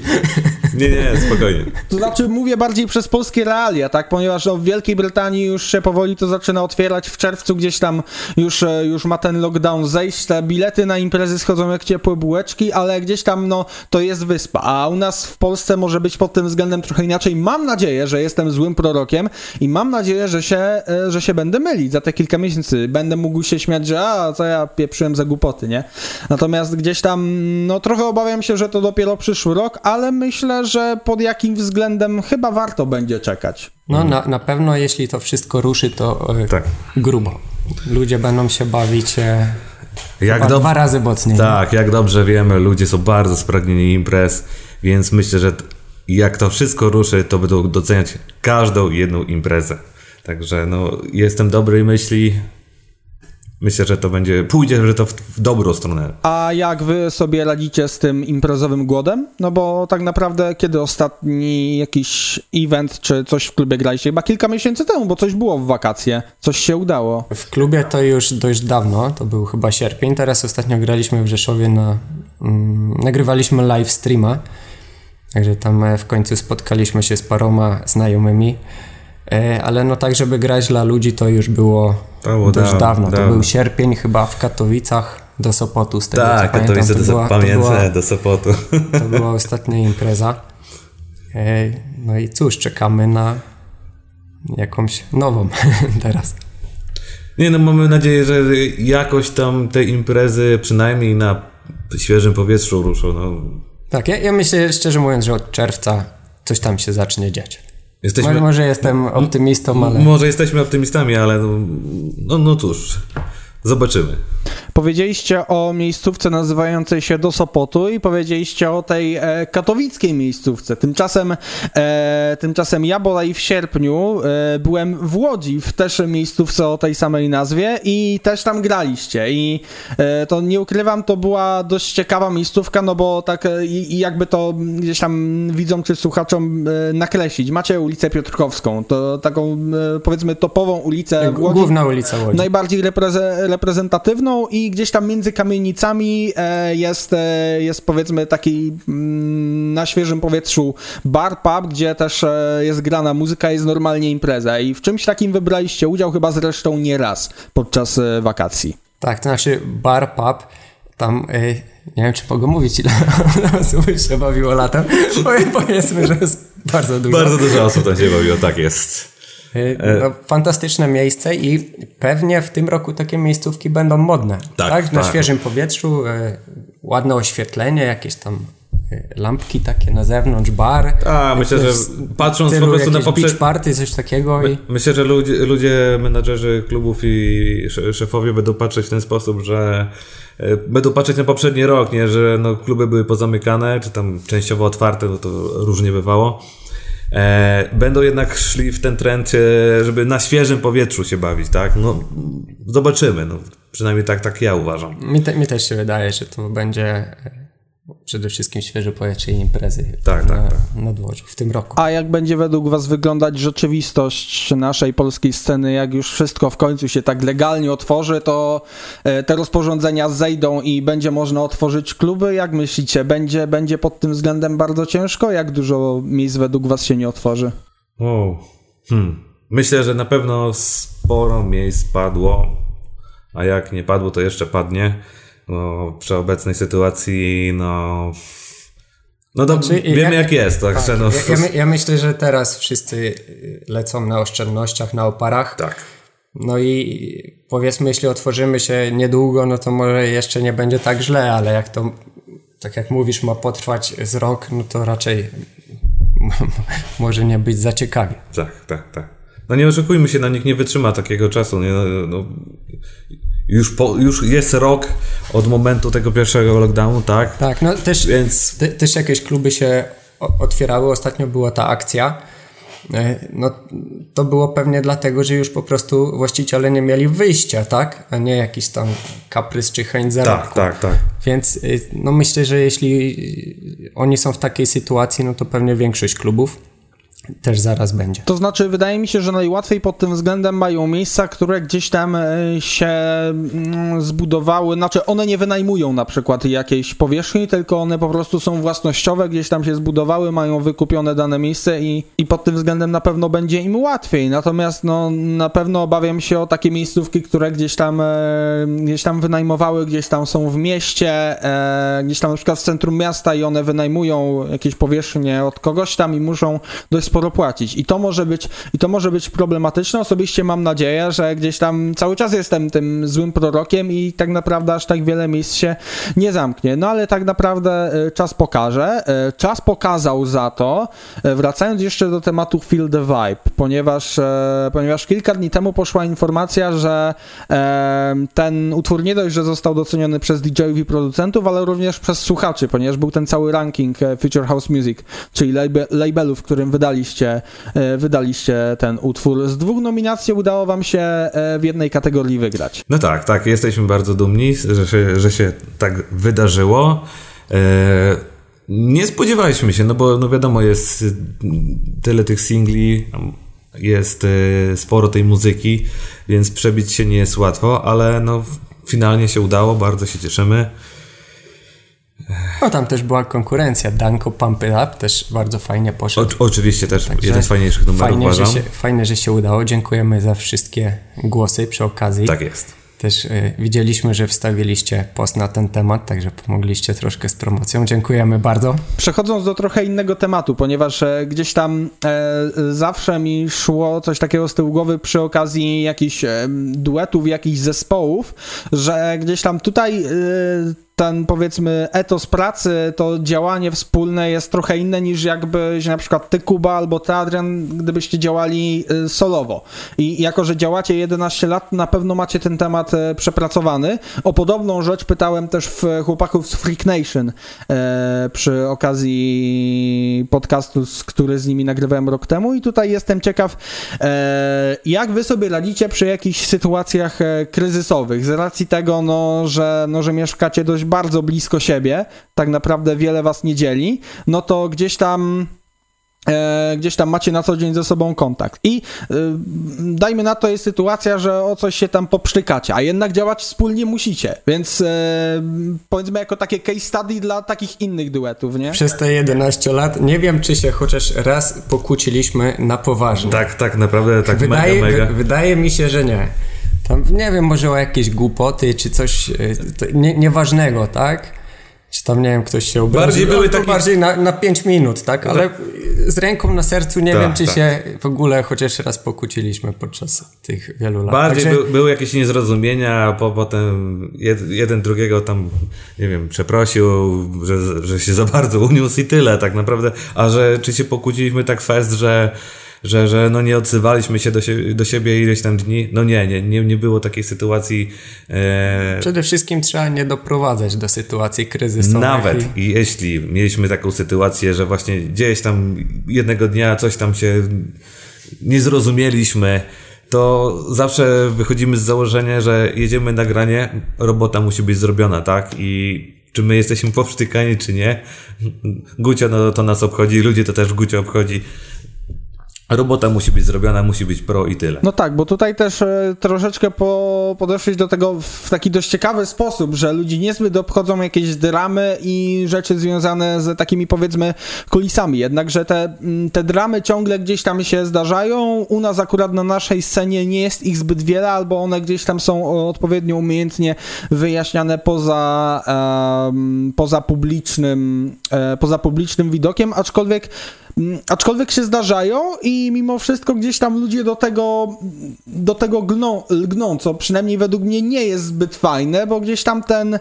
B: Nie, nie, spokojnie.
C: To znaczy mówię bardziej przez polskie realia, tak? Ponieważ no, w Wielkiej Brytanii już się powoli to zaczyna otwierać. W czerwcu gdzieś tam już, e, już ma ten lockdown zejść. Te bilety na imprezy schodzą jak ciepłe bułeczki, ale gdzieś tam no, to jest wyspa. A u nas w Polsce może być pod tym względem trochę inaczej. Mam nadzieję, że jestem złym prorokiem i mam nadzieję, że się, e, że się będę mylić za te kilka miesięcy. Będę mógł się śmiać, że a, co ja pieprzyłem za głupoty, nie? Natomiast gdzieś tam, no trochę obawiam się, że to dopiero przyszły rok, ale myślę, że pod jakim względem chyba warto będzie czekać.
A: No na, na pewno jeśli to wszystko ruszy, to e, tak. grubo. Ludzie będą się bawić e, jak dwa razy mocniej.
B: Tak, jak dobrze wiemy, ludzie są bardzo spragnieni imprez, więc myślę, że jak to wszystko ruszy, to będą doceniać każdą jedną imprezę. Także no, jestem dobrej myśli, myślę, że to będzie, pójdzie, że to w, w dobrą stronę.
C: A jak wy sobie radzicie z tym imprezowym głodem? No bo tak naprawdę kiedy ostatni jakiś event czy coś w klubie graliście? Chyba kilka miesięcy temu, bo coś było w wakacje, coś się udało.
A: W klubie to już dość dawno, to był chyba sierpień, teraz ostatnio graliśmy w Rzeszowie na, mm, nagrywaliśmy live streama, także tam e, w końcu spotkaliśmy się z paroma znajomymi. E, ale no tak, żeby grać dla ludzi, to już było, było dość dawno, dawno. To był sierpień chyba w Katowicach do Sopotu. Z tego,
B: tak, Katowice do, była, pamiętam, do Sopotu.
A: To była ostatnia impreza. E, no i cóż, czekamy na jakąś nową teraz.
B: Nie no, mamy nadzieję, że jakoś tam te imprezy przynajmniej na świeżym powietrzu ruszą. No.
A: Tak, ja, ja myślę szczerze mówiąc, że od czerwca coś tam się zacznie dziać. Jesteśmy... Może, jestem optymistą, ale...
B: Może jesteśmy optymistami, ale no, no, no cóż, zobaczymy.
C: Powiedzieliście o miejscówce nazywającej się do Sopotu i powiedzieliście o tej e, katowickiej miejscówce. Tymczasem, e, tymczasem ja bodaj w sierpniu e, byłem w Łodzi, w też miejscówce o tej samej nazwie i też tam graliście i e, to nie ukrywam, to była dość ciekawa miejscówka, no bo tak e, i jakby to gdzieś tam widzom czy słuchaczom e, nakreślić. Macie ulicę Piotrkowską, to taką powiedzmy topową ulicę
A: w Łodzi. Główna ulica Łodzi.
C: Najbardziej reprezentatywną i gdzieś tam między kamienicami e, jest, e, jest powiedzmy taki mm, na świeżym powietrzu bar, pub, gdzie też e, jest grana muzyka, jest normalnie impreza i w czymś takim wybraliście udział chyba zresztą nie raz podczas wakacji.
A: Tak, to znaczy bar, pub, tam nie wiem, czy mogę mówić, ile osób się bawiło latem. Powiedzmy, że jest bardzo dużo.
B: Bardzo dużo osób tam się bawiło, tak jest.
A: E, no, fantastyczne miejsce i pewnie w tym roku takie miejscówki będą modne. Tak, tak? Na tak. świeżym powietrzu, e, ładne oświetlenie, jakieś tam y, lampki takie na zewnątrz, bar.
B: A, myślę, że patrząc po prostu na
A: poprzednie... party, coś takiego.
B: My,
A: i...
B: Myślę, że ludzie, ludzie, menadżerzy klubów i szefowie będą patrzeć w ten sposób, że e, będą patrzeć na poprzedni rok, nie, że no, kluby były pozamykane, czy tam częściowo otwarte, no to różnie bywało. E, będą jednak szli w ten trend, e, żeby na świeżym powietrzu się bawić, tak? No, zobaczymy, no, przynajmniej tak, tak ja uważam.
A: Mi, te, mi też się wydaje, że to będzie przede wszystkim świeże powietrze i imprezy
B: tak,
A: na,
B: tak, tak.
A: na dworzu w tym roku.
C: A jak będzie według Was wyglądać rzeczywistość naszej polskiej sceny, jak już wszystko w końcu się tak legalnie otworzy, to e, te rozporządzenia zejdą i będzie można otworzyć kluby? Jak myślicie, będzie, będzie pod tym względem bardzo ciężko? Jak dużo miejsc według Was się nie otworzy?
B: Wow. Hmm. Myślę, że na pewno sporo miejsc padło, a jak nie padło, to jeszcze padnie no, przy obecnej sytuacji, no. No to znaczy, wiemy ja, jak jest, tak? tak no,
A: ja, ja, ja, myślę, że teraz wszyscy lecą na oszczędnościach, na oparach.
B: Tak.
A: No i powiedzmy, jeśli otworzymy się niedługo, no to może jeszcze nie będzie tak źle, ale jak to, tak jak mówisz, ma potrwać z rok, no to raczej może nie być za ciekawie.
B: Tak, tak, tak. No nie oczekujmy się, no nikt nie wytrzyma takiego czasu. Nie? No, no, już, po, już jest rok od momentu tego pierwszego lockdownu, tak?
A: Tak, no też, Więc... te, też jakieś kluby się otwierały. Ostatnio była ta akcja. E, no, to było pewnie dlatego, że już po prostu właściciele nie mieli wyjścia, tak? A nie jakiś tam kaprys czy chęć zarobku.
B: Tak, tak, tak.
A: Więc y, no myślę, że jeśli oni są w takiej sytuacji, no to pewnie większość klubów też zaraz będzie.
C: To znaczy, wydaje mi się, że najłatwiej pod tym względem mają miejsca, które gdzieś tam e, się mm, zbudowały, znaczy one nie wynajmują na przykład jakiejś powierzchni, tylko one po prostu są własnościowe, gdzieś tam się zbudowały, mają wykupione dane miejsce i, i pod tym względem na pewno będzie im łatwiej. Natomiast no, na pewno obawiam się o takie miejscówki, które gdzieś tam, e, gdzieś tam wynajmowały, gdzieś tam są w mieście, e, gdzieś tam na przykład w centrum miasta i one wynajmują jakieś powierzchnie od kogoś tam i muszą dość sporo płacić. I to może być, i to może być problematyczne. Osobiście mam nadzieję, że gdzieś tam cały czas jestem tym złym prorokiem i tak naprawdę aż tak wiele miejsc się nie zamknie. No ale tak naprawdę e, czas pokaże. E, czas pokazał za to, e, wracając jeszcze do tematu Feel the Vibe, ponieważ, ponieważ kilka dni temu poszła informacja, że ten utwór nie dość, że został doceniony przez DJ-ów i producentów, ale również przez słuchaczy, ponieważ był ten cały ranking Future House Music, czyli labelu, w którym wydali wydaliście, e, wydaliście ten utwór. Z dwóch nominacji udało wam się e, w jednej kategorii wygrać.
B: No tak, tak, jesteśmy bardzo dumni, że się, że się tak wydarzyło. E, nie spodziewaliśmy się, no bo no wiadomo, jest tyle tych singli, jest sporo tej muzyki, więc przebić się nie jest łatwo, ale no finalnie się udało, bardzo się cieszymy.
A: No tam też była konkurencja. Danko Pump It Up też bardzo fajnie poszedł.
B: O, oczywiście też Także jeden z fajniejszych numerów fajnie,
A: uważam. Że się, fajnie, że się udało. Dziękujemy za wszystkie głosy przy okazji.
B: Tak jest.
A: Też y, widzieliśmy, że wstawiliście post na ten temat, także pomogliście troszkę z promocją. Dziękujemy bardzo.
C: Przechodząc do trochę innego tematu, ponieważ e, gdzieś tam e, zawsze mi szło coś takiego z tyłu głowy przy okazji jakichś e, duetów, jakichś zespołów, że gdzieś tam tutaj e, ten powiedzmy etos pracy, to działanie wspólne jest trochę inne niż jakbyś na przykład ty Kuba albo ty Adrian, gdybyście działali y, solowo. I jako, że działacie 11 lat, na pewno macie ten temat y, przepracowany. O podobną rzecz pytałem też w chłopaków z Freak Nation e, przy okazji podcastu, który z nimi nagrywałem rok temu i tutaj jestem ciekaw, jak wy sobie radzicie przy jakichś sytuacjach kryzysowych, z racji tego, no, że, no, że mieszkacie dość bardzo blisko siebie, tak naprawdę wiele was nie dzieli, no to gdzieś tam E, gdzieś tam macie na co dzień ze sobą kontakt. I e, dajmy na to jest sytuacja, że o coś się tam popsztykacie, a jednak działać wspólnie musicie. Więc e, powiedzmy jako takie case study dla takich innych duetów, nie?
A: Przez te 11 lat nie wiem, czy się chociaż raz pokłóciliśmy na poważnie.
B: Tak, tak, naprawdę tak
A: wydaje,
B: mega, mega.
A: wydaje mi się, że nie. Tam nie wiem, może o jakieś głupoty czy coś nie, nieważnego, tak? czy tam, nie wiem, ktoś się obraził.
B: Bardziej były
A: no,
B: takie-
A: bardziej na, na 5 minut, tak? Ale z ręką na sercu nie
B: Tak,
A: wiem, czy
B: tak.
A: się w ogóle chociaż raz pokłóciliśmy podczas tych wielu lat.
B: Bardziej
A: Także-
B: by, były jakieś niezrozumienia, a po, potem jed, jeden drugiego tam, nie wiem, przeprosił, że, że się za bardzo uniósł i tyle tak naprawdę. A że czy się pokłóciliśmy tak fest, że, że, że no nie odzywaliśmy się do, sie, do siebie ileś tam dni? No nie, nie, nie, nie było takiej sytuacji. E,
A: Przede wszystkim trzeba nie doprowadzać do sytuacji kryzysowych.
B: Nawet
A: I...
B: jeśli mieliśmy taką sytuację, że właśnie gdzieś tam jednego dnia coś tam się nie zrozumieliśmy, to zawsze wychodzimy z założenia, że jedziemy na granie, robota musi być zrobiona, tak? I czy my jesteśmy powsztykani, czy nie? Gucio no, to nas obchodzi, ludzie to też Gucio obchodzi. Robota musi być zrobiona, musi być pro i tyle.
C: No tak, bo tutaj też e, troszeczkę po, do tego w taki dość ciekawy sposób, że ludzi niezbyt obchodzą jakieś dramy i rzeczy związane z takimi powiedzmy kulisami. Jednakże te, mm, te dramy ciągle gdzieś tam się zdarzają. U nas akurat na naszej scenie nie jest ich zbyt wiele, albo one gdzieś tam są odpowiednio umiejętnie wyjaśniane poza, em, poza publicznym, e, poza publicznym widokiem, aczkolwiek Mm, Aczkolwiek się zdarzają i mimo wszystko gdzieś tam ludzie do tego, do tego gną, lgną, co przynajmniej według mnie nie jest zbyt fajne, bo gdzieś tam ten, e,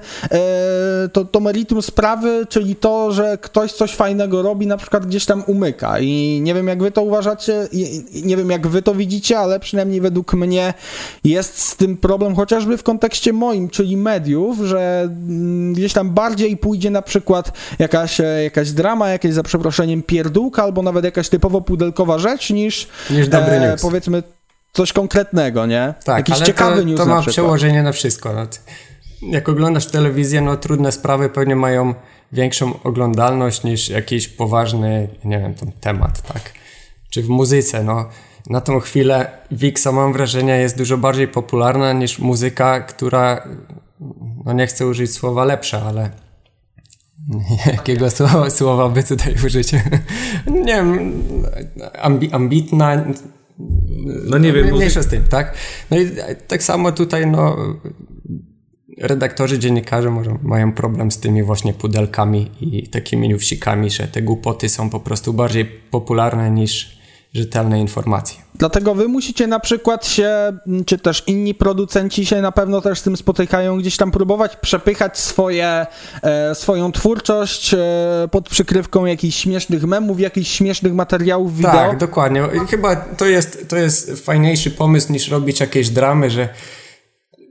C: to, to meritum sprawy, czyli to, że ktoś coś fajnego robi, na przykład gdzieś tam umyka. I nie wiem jak wy to uważacie, i- i nie wiem jak wy to widzicie, ale przynajmniej według mnie jest z tym problem chociażby w kontekście moim, czyli mediów, że mm, gdzieś tam bardziej pójdzie na przykład jakaś, e, jakaś drama, jakaś za przeproszeniem pierdółka, albo nawet jakaś typowo pudelkowa rzecz, niż,
A: Niż dobry news.
C: powiedzmy coś konkretnego, nie?
A: Tak,
C: Jakiś
A: ale
C: ciekawy
A: to,
C: news
A: to
C: na
A: ma
C: przykład.
A: przełożenie na wszystko. No, jak oglądasz telewizję, no trudne sprawy pewnie mają większą oglądalność niż jakiś poważny, nie wiem, tam temat, tak? Czy w muzyce, no na tą chwilę Wixa mam wrażenie jest dużo bardziej popularna niż muzyka, która, no nie chcę użyć słowa lepsza, ale jakiego słowa, słowa by tutaj użyć? nie wiem, ambi, ambitna,
B: No nie wiem,
A: Mniejsza z tym, tak? No i tak samo tutaj, no, redaktorzy, dziennikarze może, mają problem z tymi właśnie pudelkami i takimi newsikami, że te głupoty są po prostu bardziej popularne niż rzetelne informacje.
C: Dlatego wy musicie na przykład się, czy też inni producenci się na pewno też z tym spotykają, gdzieś tam próbować przepychać swoje, e, swoją twórczość e, pod przykrywką jakichś śmiesznych memów, jakichś śmiesznych materiałów wideo.
A: Tak, dokładnie. Chyba to jest, to jest fajniejszy pomysł niż robić jakieś dramy, że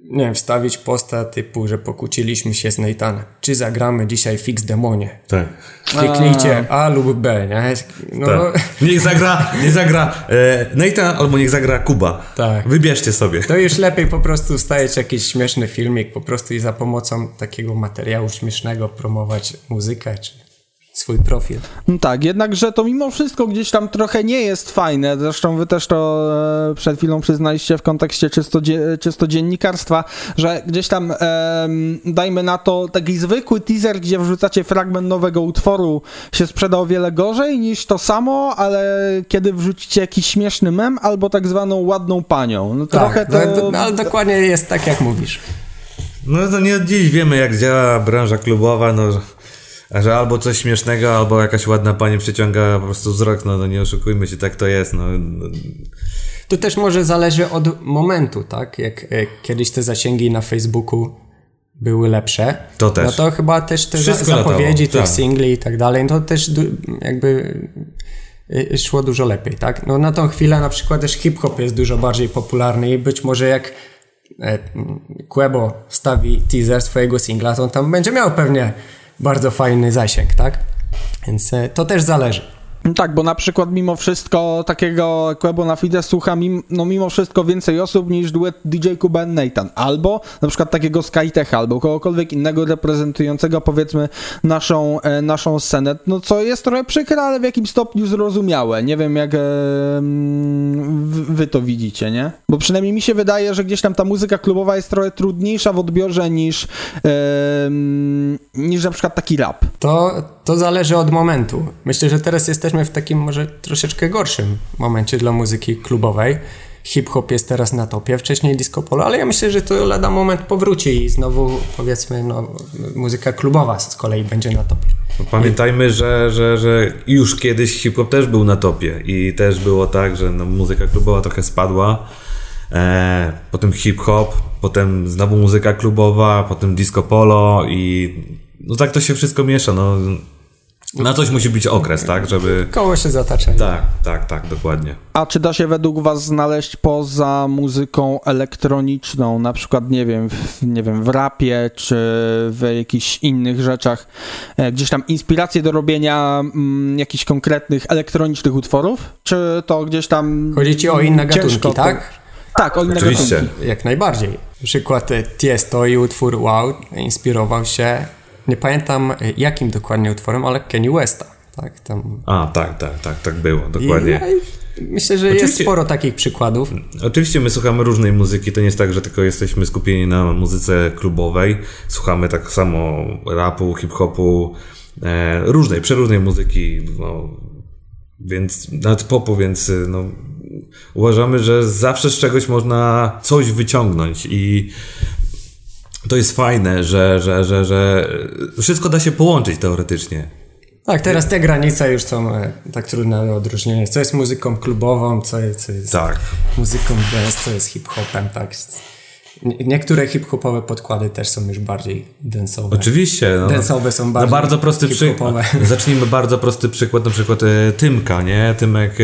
A: nie wiem, wstawić posta typu, że pokłóciliśmy się z Nathanem. Czy zagramy dzisiaj Fix Demonie?
B: Tak.
A: Kliknijcie A lub B, nie? No,
B: tak. Niech zagra, niech zagra e, Nathan albo niech zagra Kuba.
A: Tak.
B: Wybierzcie sobie.
A: To już lepiej po prostu wstawić jakiś śmieszny filmik po prostu i za pomocą takiego materiału śmiesznego promować muzykę czy swój profil.
C: No Tak, jednakże to mimo wszystko gdzieś tam trochę nie jest fajne. Zresztą wy też to e, przed chwilą przyznaliście w kontekście czysto, czysto dziennikarstwa, że gdzieś tam em, dajmy na to taki zwykły teaser, gdzie wrzucacie fragment nowego utworu się sprzeda o wiele gorzej niż to samo, ale kiedy wrzucicie jakiś śmieszny mem albo tak zwaną ładną panią. No trochę
A: tak,
C: to...
A: no, no, ale dokładnie jest tak, jak mówisz.
B: No to nie od dziś wiemy, jak działa branża klubowa, no, że- albo coś śmiesznego, albo jakaś ładna pani przyciąga po prostu wzrok, no, no nie oszukujmy się, tak to jest, no. no.
A: To też może zależy od momentu, tak? Jak e, kiedyś te zasięgi na Facebooku były lepsze,
B: To też.
A: no to chyba też te
B: Wszystko
A: zapowiedzi
B: latało,
A: tych
B: tak.
A: singli i tak dalej, to też jakby y, szło dużo lepiej, tak? No na tą chwilę na przykład też hip-hop jest dużo bardziej popularny i być może jak e, Quebo wstawi teaser swojego singla, to on tam będzie miał pewnie bardzo fajny zasięg, tak? Więc e, to też zależy.
C: Tak, bo na przykład mimo wszystko takiego Quebo na Fide słucha mim, no mimo wszystko więcej osób niż duet DJ Kuba Nathan. Albo na przykład takiego Skytecha, albo kogokolwiek innego reprezentującego powiedzmy naszą, e, naszą scenę. No co jest trochę przykre, ale w jakim stopniu zrozumiałe. Nie wiem jak e, wy to widzicie, nie? Bo przynajmniej mi się wydaje, że gdzieś tam ta muzyka klubowa jest trochę trudniejsza w odbiorze niż, e, niż na przykład taki rap.
A: To, to zależy od momentu. Myślę, że teraz jesteśmy w takim może troszeczkę gorszym momencie dla muzyki klubowej, hip-hop jest teraz na topie, wcześniej disco polo, ale ja myślę, że to lada moment powróci i znowu powiedzmy no, muzyka klubowa z kolei będzie na topie.
B: No, pamiętajmy, że, że, że już kiedyś hip-hop też był na topie i też było tak, że no, muzyka klubowa trochę spadła, e, potem hip-hop, potem znowu muzyka klubowa, potem disco polo i no tak to się wszystko miesza, no na coś musi być okres, tak, żeby...
A: Koło się zatacza.
B: Tak, tak, tak, dokładnie.
C: A czy da się według was znaleźć poza muzyką elektroniczną, na przykład, nie wiem, w, nie wiem, w rapie, czy w jakichś innych rzeczach, e, gdzieś tam inspiracje do robienia mm, jakichś konkretnych elektronicznych utworów? Czy to gdzieś tam...
A: Chodzi ci o inne gatunki, tak?
C: Tak, o inne
B: Oczywiście.
C: gatunki.
A: Jak najbardziej. Przykład e, Tiesto i utwór Wow inspirował się, nie pamiętam e, jakim dokładnie utworem, ale Kanye Westa. Tak, tam.
B: A, tak, tak, tak, tak było, dokładnie.
A: no i myślę, że jest
B: Oczywiście-
A: sporo takich przykładów.
B: Oczywiście my słuchamy różnej muzyki, to nie jest tak, że tylko jesteśmy skupieni na muzyce klubowej. Słuchamy tak samo rapu, hip-hopu, e, różnej, przeróżnej muzyki, no, więc nawet popu, więc y, no, uważamy, że zawsze z czegoś można coś wyciągnąć i to jest fajne, że, że, że, że wszystko da się połączyć teoretycznie.
A: Tak, teraz te granice już są e, tak trudne do odróżnienia. Co jest muzyką klubową, co jest, co jest
B: Tak.
A: muzyką dance, co jest hip-hopem, tak. Nie- Niektóre hip-hopowe podkłady też są już bardziej dance'owe.
B: Oczywiście. No,
A: Dance'owe są
B: no
A: bardziej
B: bardzo prosty
A: hip-hopowe.
B: Zacznijmy bardzo prosty przykład, na przykład e, Tymka, nie? Tymek e,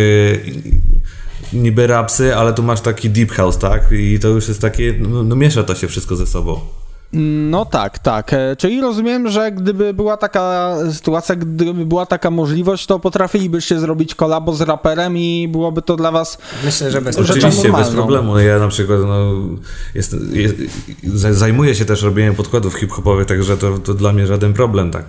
B: niby rapsy, ale tu masz taki deep house, tak? I to już jest takie, no, no miesza to się wszystko ze sobą.
C: No tak, tak. E, Czyli rozumiem, że gdyby była taka sytuacja, gdyby była taka możliwość, to potrafilibyście zrobić kolabo z raperem i byłoby to dla was...
A: Myślę, że bez.
B: Oczywiście, bez
C: normalną.
B: problemu. Ja na przykład no, jest, jest, za- zajmuję się też robieniem podkładów hip-hopowych, także to, to dla mnie żaden problem, tak?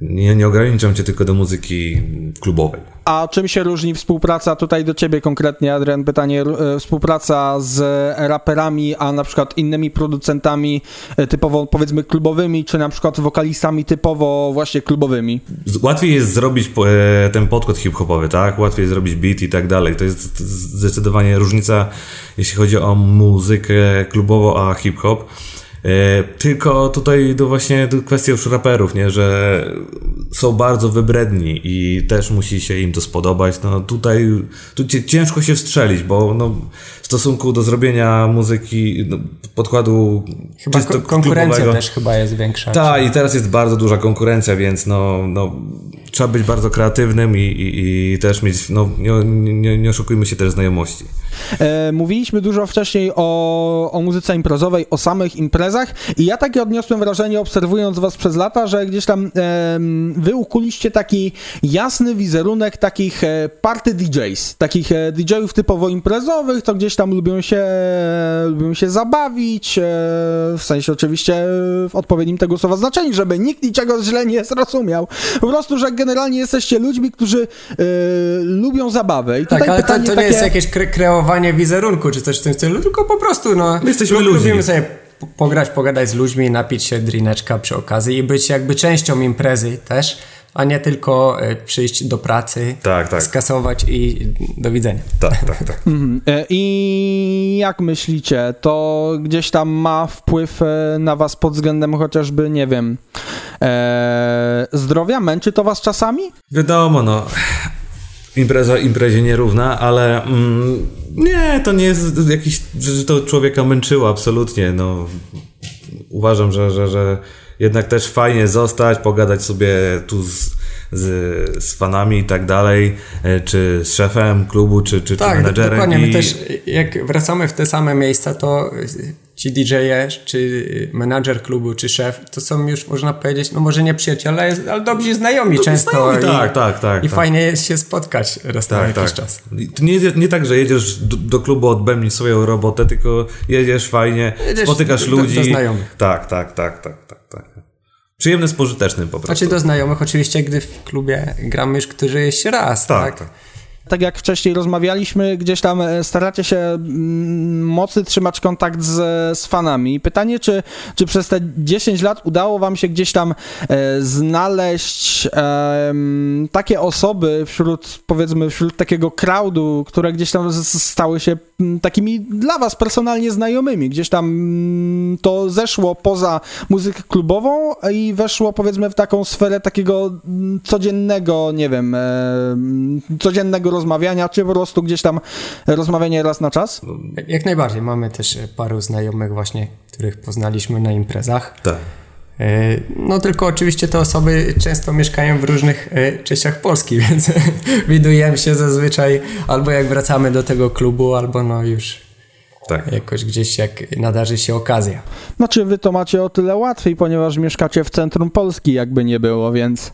B: Nie, nie ograniczam cię tylko do muzyki klubowej.
C: A czym się różni współpraca, tutaj do ciebie konkretnie, Adrian, pytanie, e, współpraca z raperami, a na przykład innymi producentami e, typowo powiedzmy klubowymi, czy na przykład wokalistami typowo właśnie klubowymi?
B: Łatwiej jest zrobić e, ten podkład hip-hopowy, tak? Łatwiej zrobić beat i tak dalej. To jest zdecydowanie różnica, jeśli chodzi o muzykę klubową, a hip-hop. E, Tylko tutaj to właśnie kwestia już raperów, nie? Że są bardzo wybredni i też musi się im to spodobać. No tutaj tu ci- ciężko się wstrzelić, bo no, w stosunku do zrobienia muzyki, no, podkładu
A: Chyba
B: czysto
A: ko- konkurencja
B: klubowego-
A: też chyba jest większa.
B: tak, i teraz jest bardzo duża konkurencja, więc no, no trzeba być bardzo kreatywnym i, i, i też mieć, no nie, nie, nie oszukujmy się też znajomości.
C: E, mówiliśmy dużo wcześniej o, o muzyce imprezowej, o samych imprezach i ja takie odniosłem wrażenie, obserwując was przez lata, że gdzieś tam em, wy ukuliście taki jasny wizerunek takich e, party DJs, takich e, DJ-ów typowo imprezowych, to gdzieś tam lubią się, lubią się zabawić, e, w sensie oczywiście w odpowiednim tego słowa znaczeniu, żeby nikt niczego źle nie zrozumiał. Po prostu, że generalnie jesteście ludźmi, którzy e, lubią zabawę. I
A: Tak, ale to, to nie
C: takie...
A: jest jakieś kre kreowanie wizerunku czy coś w tym stylu, tylko po prostu no...
B: My jesteśmy
A: lu-
B: ludźmi.
A: Lubimy sobie po- pograć, pogadać z ludźmi, napić się drineczka przy okazji i być jakby częścią imprezy też, a nie tylko e, przyjść do pracy,
B: Tak, tak.
A: skasować i do widzenia.
B: Tak, tak, tak.
C: E, I jak myślicie, to gdzieś tam ma wpływ e, na was pod względem chociażby, nie wiem, e, zdrowia? Męczy to was czasami?
B: Wiadomo, no, impreza imprezie nierówna, ale mm, nie, to nie jest jakiś, że to człowieka męczyło, absolutnie, no. Uważam, że, że, że jednak też fajnie zostać, pogadać sobie tu z, z, z fanami i tak dalej, e, czy z szefem klubu, czy, czy, czy
A: Tak,
B: menadżerem.
A: dokładnie. My
B: i-
A: też jak wracamy w te same miejsca, to ci DJ-e, czy menadżer klubu, czy szef, to są już, można powiedzieć, no może nie przyjaciele, ale dobrzy znajomi często.
B: znajomi,
A: i,
B: tak, tak, tak,
A: I
B: tak.
A: fajnie jest się spotkać raz na
B: Tak,
A: jakiś
B: tak.
A: czas.
B: Nie, nie tak, że jedziesz do, do klubu odbębnić swoją robotę, tylko jedziesz fajnie,
A: Jedziesz
B: spotykasz
A: do-
B: ludzi.
A: do znajomych.
B: Tak, tak, tak, tak, tak, tak. Przyjemne z pożytecznym po prostu.
A: Znaczy do znajomych oczywiście, gdy w klubie gramy już któryś raz,
B: Tak,
A: tak?
B: tak.
C: Tak jak wcześniej rozmawialiśmy, gdzieś tam e, staracie się mm, mocny trzymać kontakt z, z fanami. Pytanie, czy, czy przez te 10 lat udało wam się gdzieś tam e, znaleźć e, takie osoby wśród, powiedzmy, wśród takiego crowdu, które gdzieś tam stały się takimi dla was personalnie znajomymi. Gdzieś tam mm, to zeszło poza muzykę klubową i weszło powiedzmy w taką sferę takiego mm, codziennego, nie wiem, e, codziennego rozmawiania, czy po prostu gdzieś tam rozmawianie raz na czas?
A: Jak najbardziej. Mamy też paru znajomych właśnie, których poznaliśmy na imprezach.
B: Tak.
A: E, no tylko oczywiście te osoby często mieszkają w różnych e, częściach Polski, więc widujemy się zazwyczaj albo jak wracamy do tego klubu, albo no już tak. jakoś gdzieś jak nadarzy się okazja.
C: Znaczy wy to macie o tyle łatwiej, ponieważ mieszkacie w centrum Polski, jakby nie było, więc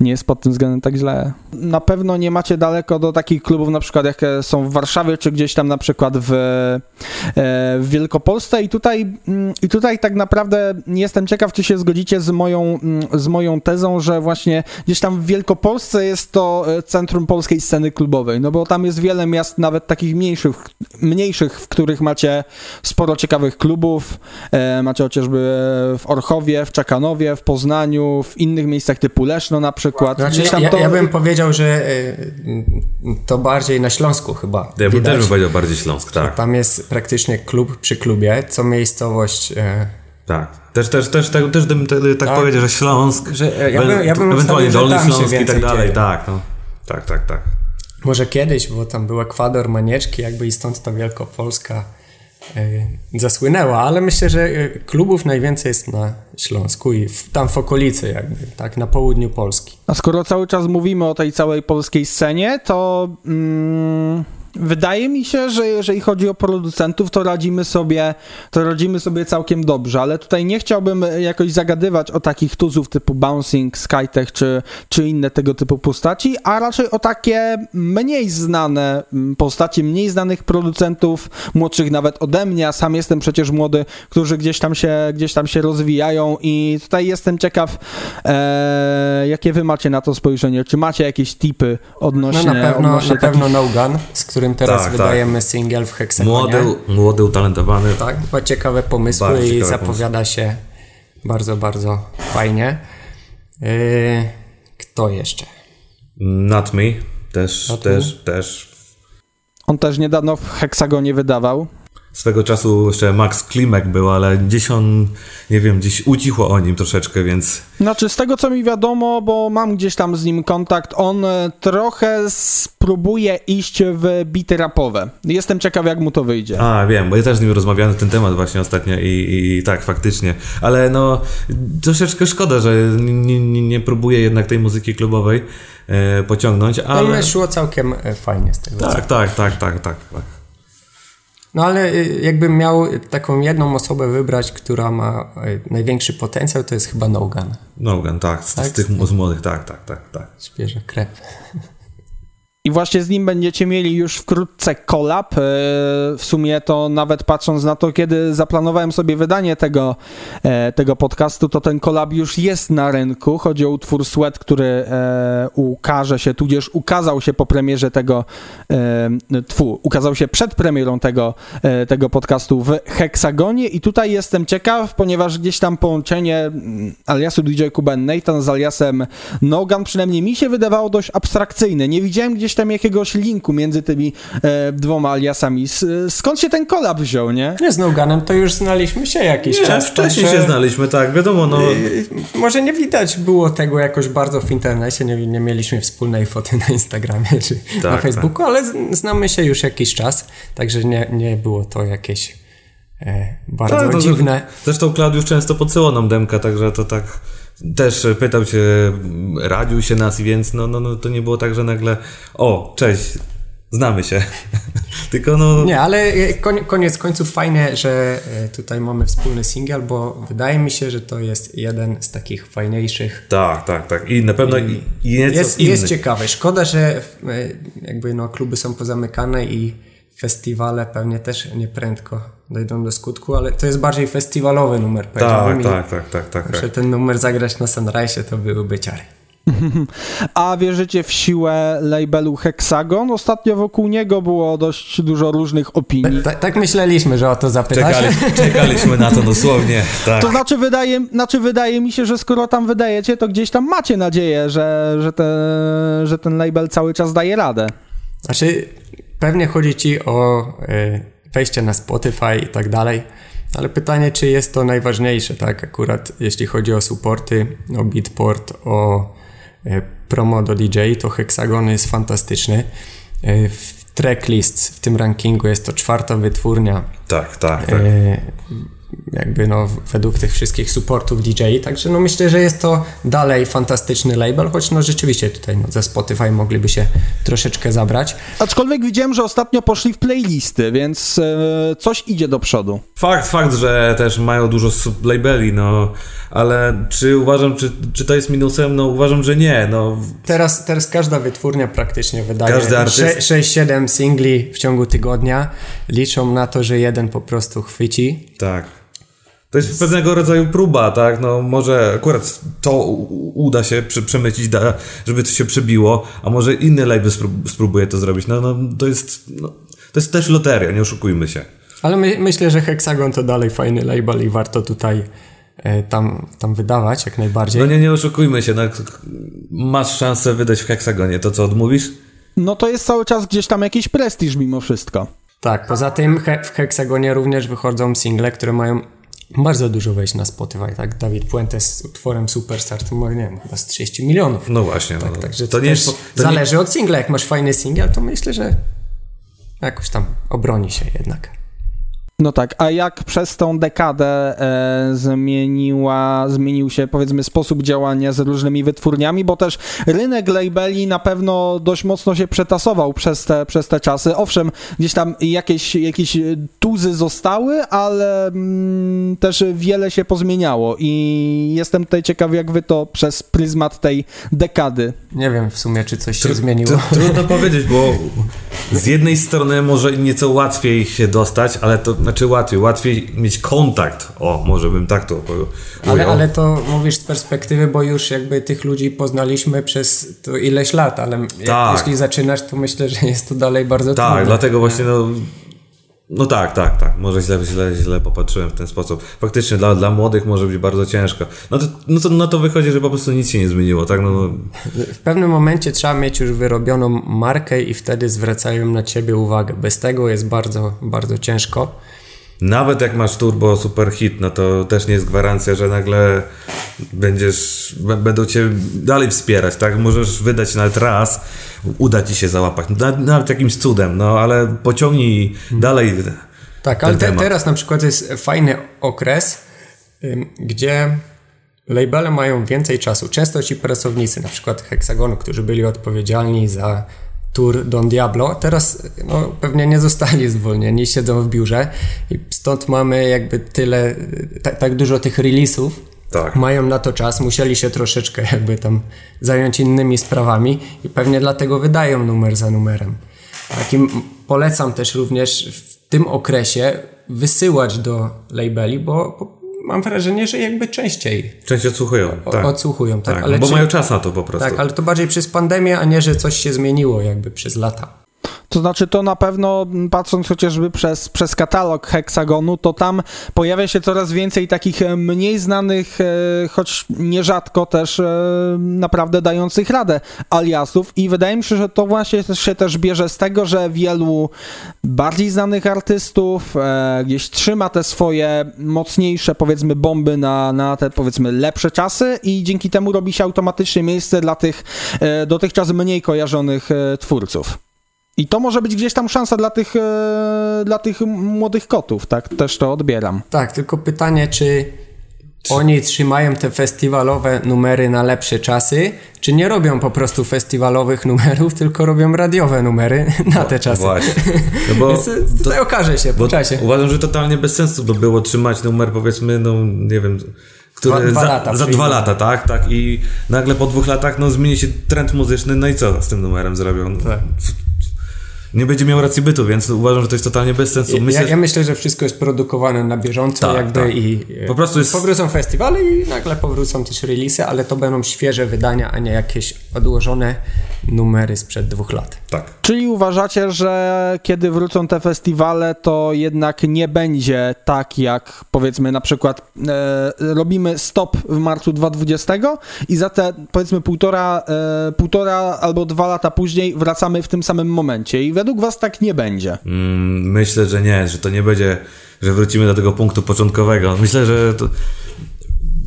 C: nie jest pod tym względem tak źle. Na pewno nie macie daleko do takich klubów, na przykład jak są w Warszawie, czy gdzieś tam na przykład w, e, w Wielkopolsce. I tutaj, mm, i tutaj tak naprawdę jestem ciekaw, czy się zgodzicie z moją, mm, z moją tezą, że właśnie gdzieś tam w Wielkopolsce jest to e, centrum polskiej sceny klubowej, no bo tam jest wiele miast, nawet takich mniejszych, mniejszych, w których macie sporo ciekawych klubów, e, macie chociażby w Orchowie, w Czekanowie, w Poznaniu, w innych miejscach typu Leszno na przykład, przykład.
A: Znaczy, ja, to... ja, bym powiedział, że y, to bardziej na Śląsku chyba.
B: Ja bym też bym powiedział bardziej Śląsk, tak.
A: Tam jest praktycznie klub przy klubie, co miejscowość. E,
B: tak. Też, też, też, też, też bym tak, tak powiedział, że Śląsk,
A: że e, ja bym, ja bym
B: ewentualnie Dolny Śląsk i tak dalej, tak, no. tak, tak, tak.
A: Może kiedyś, bo tam był Ekwador, Manieczki, jakby i stąd ta Wielkopolska zasłynęła, ale myślę, że e, klubów najwięcej jest na Śląsku i w, tam w okolicy jakby, tak, na południu Polski.
C: A skoro cały czas mówimy o tej całej polskiej scenie, to... Mm Wydaje mi się, że jeżeli chodzi o producentów, to radzimy sobie, to radzimy sobie całkiem dobrze, ale tutaj nie chciałbym jakoś zagadywać o takich tuzów typu Bouncing, Skytech czy, czy inne tego typu postaci, a raczej o takie mniej znane mm, postaci, mniej znanych producentów, młodszych nawet ode mnie, a sam jestem przecież młody, którzy gdzieś tam się, gdzieś tam się rozwijają i tutaj jestem ciekaw, e, jakie wy macie na to spojrzenie, czy macie jakieś tipy odnośnie...
A: No na pewno,
C: odnośnie
A: na pewno No Gun, z którym którym teraz tak, wydajemy tak. singiel w Hexagonie.
B: Młody, młody, utalentowany.
A: Tak, ma ciekawe pomysły Bardzo i zapowiada pomysł. się bardzo, bardzo fajnie. Yy, kto jeszcze?
B: Not Me. Też, Not też, me? też.
C: On też niedawno w Hexagonie wydawał.
B: Swego czasu jeszcze Max Klimek był, ale gdzieś on, nie wiem, gdzieś ucichło o nim troszeczkę, więc...
C: Znaczy, z tego co mi wiadomo, bo mam gdzieś tam z nim kontakt, on e, trochę spróbuje iść w bity rapowe. Jestem ciekaw, jak mu to wyjdzie.
B: A, wiem, bo ja też z nim rozmawiałem na ten temat właśnie ostatnio i, i tak, faktycznie. Ale no, troszeczkę szkoda, że nie, nie, nie próbuje jednak tej muzyki klubowej e, pociągnąć, ale...
A: To szło całkiem e, fajnie z tego.
B: Tak, tak, tak, tak, tak, tak.
A: No ale y, jakbym miał taką jedną osobę wybrać, która ma y, największy potencjał, to jest chyba Nogan.
B: Nogan, tak. Z, tak? z tych z młodych, tak, tak, tak, tak.
A: Świeża krew.
C: I właśnie z nim będziecie mieli już wkrótce collab. E, w sumie to nawet patrząc na to, kiedy zaplanowałem sobie wydanie tego, e, tego podcastu, to ten collab już jest na rynku. Chodzi o utwór Sweat, który e, ukaże się, tudzież ukazał się po premierze tego, tfu, ukazał się przed premierą tego, tego podcastu w Hexagonie i tutaj jestem ciekaw, ponieważ gdzieś tam połączenie mm, aliasu DJ Kuben Nathan z aliasem Nogan przynajmniej mi się wydawało dość abstrakcyjne. Nie widziałem gdzieś tam jakiegoś linku między tymi e, dwoma aliasami. skąd się ten kolab wziął, nie?
A: Nie, z Noganem to już znaliśmy się jakiś
B: nie,
A: czas.
B: wcześniej także... się znaliśmy, tak, wiadomo, no.
A: Może nie widać było tego jakoś bardzo w internecie, nie, nie mieliśmy wspólnej foty na Instagramie czy tak, na tak. Facebooku, tak. ale znamy się już jakiś czas, także nie, nie było to jakieś e, bardzo tak, dziwne.
B: Zresztą Klaudiusz często podsyłał nam demka, także to tak też pytał się, radził się nas, więc no, no, no to nie było tak, że nagle o, cześć, znamy się. Tylko no...
A: Nie, ale koniec końców fajne, że e, tutaj mamy wspólny singiel, bo wydaje mi się, że to jest jeden z takich fajniejszych.
B: Tak, tak, tak. I na pewno i, i
A: jest, jest ciekawy. Szkoda, że e, jakby no kluby są pozamykane i festiwale pewnie też nieprędko dojdą do skutku, ale to jest bardziej festiwalowy numer,
B: powiedziałbym. Tak, tak, tak, tak, tak,
A: tak. ten numer zagrać na Sunrise to byłyby ciary.
C: A wierzycie w siłę labelu Hexagon? Ostatnio wokół niego było dość dużo różnych opinii.
A: Tak, tak myśleliśmy, że o to zapytasz.
B: Czekali, czekaliśmy na to dosłownie. Tak.
C: To znaczy wydaje, znaczy wydaje mi się, że skoro tam wydajecie, to gdzieś tam macie nadzieję, że, że, te, że ten label cały czas daje radę.
A: Znaczy, pewnie chodzi ci o y, wejście na Spotify i tak dalej, ale pytanie, czy jest to najważniejsze, tak? Akurat jeśli chodzi o supporty, o beatport, o y, promo do DJ, to Hexagon jest fantastyczny. Y, w tracklist w tym rankingu jest to czwarta wytwórnia.
B: Tak, tak, tak.
A: Jakby no według tych wszystkich supportów DJ, także no myślę, że jest to dalej fantastyczny label, choć no rzeczywiście tutaj no, ze Spotify mogliby się troszeczkę zabrać.
C: Aczkolwiek widziałem, że ostatnio poszli w playlisty, więc e, coś idzie do przodu.
B: Fakt, fakt, że też mają dużo sublabeli, no, ale czy uważam, czy, czy to jest minusem? No uważam, że nie, no.
A: Teraz, teraz każda wytwórnia praktycznie wydaje
B: artyst-
A: 6-7 singli w ciągu tygodnia, liczą na to, że jeden po prostu chwyci.
B: Tak. To jest pewnego rodzaju próba, tak? No może akurat to uda się przy, przemycić, da, żeby to się przebiło, a może inny label spró- spróbuje to zrobić. No, no to jest, no, to jest też loteria, nie oszukujmy się.
A: Ale my, myślę, że Hexagon to dalej fajny label i warto tutaj e, tam, tam wydawać jak najbardziej.
B: No nie, nie oszukujmy się, no, masz szansę wydać w heksagonie to, co odmówisz?
C: No to jest cały czas gdzieś tam jakiś prestiż mimo wszystko.
A: Tak, poza tym he, w Hexagonie również wychodzą single, które mają bardzo dużo wejść na Spotify, tak? Dawid Puentes z utworem Superstar to ma, nie wiem, chyba z 30 milionów.
B: No właśnie. no,
A: Tak, także to,
B: to nie jest. To nie,
A: zależy od singla. Jak masz fajny singiel, to myślę, że jakoś tam obroni się jednak.
C: No tak, a jak przez tą dekadę e, zmieniła, zmienił się powiedzmy sposób działania z różnymi wytwórniami, bo też rynek labeli na pewno dość mocno się przetasował przez te, przez te czasy. Owszem, gdzieś tam jakieś, jakieś tuzy zostały, ale mm, też wiele się pozmieniało i jestem tutaj ciekaw, jak wy to przez pryzmat tej dekady
A: Nie wiem w sumie, czy coś się
B: Tr-
A: zmieniło.
B: tr- Trudno powiedzieć, bo z jednej strony może nieco łatwiej się dostać, ale to znaczy łatwiej, łatwiej mieć kontakt. O, może bym tak to po-
A: Ale,
B: ujął.
A: ale to mówisz z perspektywy, bo już jakby tych ludzi poznaliśmy przez to ileś lat, ale jak-
B: Tak.
A: jeśli zaczynasz, to myślę, że jest to dalej bardzo
B: Tak,
A: trudne.
B: dlatego właśnie no. No tak, tak, tak. Może źle, źle, źle popatrzyłem w ten sposób. Faktycznie dla, dla młodych może być bardzo ciężko. No to, no to, no to wychodzi, że po prostu nic się nie zmieniło, tak? No, no,
A: W pewnym momencie trzeba mieć już wyrobioną markę i wtedy zwracają na ciebie uwagę. Bez tego jest bardzo, bardzo ciężko.
B: Nawet jak masz turbo super hit, no to też nie jest gwarancja, że nagle będziesz, będą cię dalej wspierać, tak? Możesz wydać nawet raz, uda ci się załapać, nawet, nawet jakimś cudem, no ale pociągnij dalej.
A: Tak, ale te, teraz na przykład jest fajny okres, gdzie labele mają więcej czasu. Często ci pracownicy, na przykład Hexagonu, którzy byli odpowiedzialni za tour Don Diablo, teraz no, pewnie nie zostali zwolnieni, siedzą w biurze i stąd mamy jakby tyle, tak, tak dużo tych release'ów,
B: Tak.
A: mają na to czas, musieli się troszeczkę jakby tam zająć innymi sprawami i pewnie dlatego wydają numer za numerem. Takim polecam też również w tym okresie wysyłać do labeli, bo, bo mam wrażenie, że jakby częściej
B: Część odsłuchują,
A: o-
B: tak.
A: odsłuchują, tak,
B: tak
A: ale
B: bo
A: czy-
B: mają czas na to po prostu.
A: tak, ale to bardziej przez pandemię, a nie, że coś się zmieniło jakby przez lata.
C: To znaczy, to na pewno, patrząc chociażby przez, przez katalog Hexagonu, to tam pojawia się coraz więcej takich e, mniej znanych, e, choć nierzadko też e, naprawdę dających radę aliasów. I wydaje mi się, że to właśnie się też bierze z tego, że wielu bardziej znanych artystów gdzieś trzyma te swoje mocniejsze, powiedzmy, bomby na, na te, powiedzmy, lepsze czasy i dzięki temu robi się automatycznie miejsce dla tych dotychczas mniej kojarzonych twórców. I to może być gdzieś tam szansa dla tych, e, dla tych młodych kotów, tak? Też to odbieram.
A: Tak, tylko pytanie, czy oni trzymają te festiwalowe numery na lepsze czasy, czy nie robią po prostu festiwalowych numerów, tylko robią radiowe numery na te czasy.
B: Właśnie. No bo
A: Więc tutaj okaże się po czasie.
B: uważam, że totalnie bez sensu by było trzymać numer, powiedzmy, no nie wiem, który
A: Dwa- dwa
B: za,
A: lata
B: za
A: przyjdzie.
B: dwa lata, tak, tak. I nagle po dwóch latach no, zmieni się trend muzyczny, no i co z tym numerem zrobią? No,
A: Tak.
B: Nie będzie miał racji bytu, więc uważam, że to jest totalnie bez sensu.
A: Myślę, ja, ja myślę, że wszystko jest produkowane na bieżąco tak, jakby tak. i
B: po prostu jest...
A: powrócą festiwale i nagle powrócą też releasy, ale to będą świeże wydania, a nie jakieś odłożone numery sprzed dwóch lat.
B: Tak.
C: Czyli uważacie, że kiedy wrócą te festiwale, to jednak nie będzie tak jak powiedzmy na przykład e, robimy stop w marcu 2020 i za te powiedzmy półtora, e, półtora albo dwa lata później wracamy w tym samym momencie i według was tak nie będzie?
B: Mm, myślę, że nie, że to nie będzie, że wrócimy do tego punktu początkowego. Myślę, że to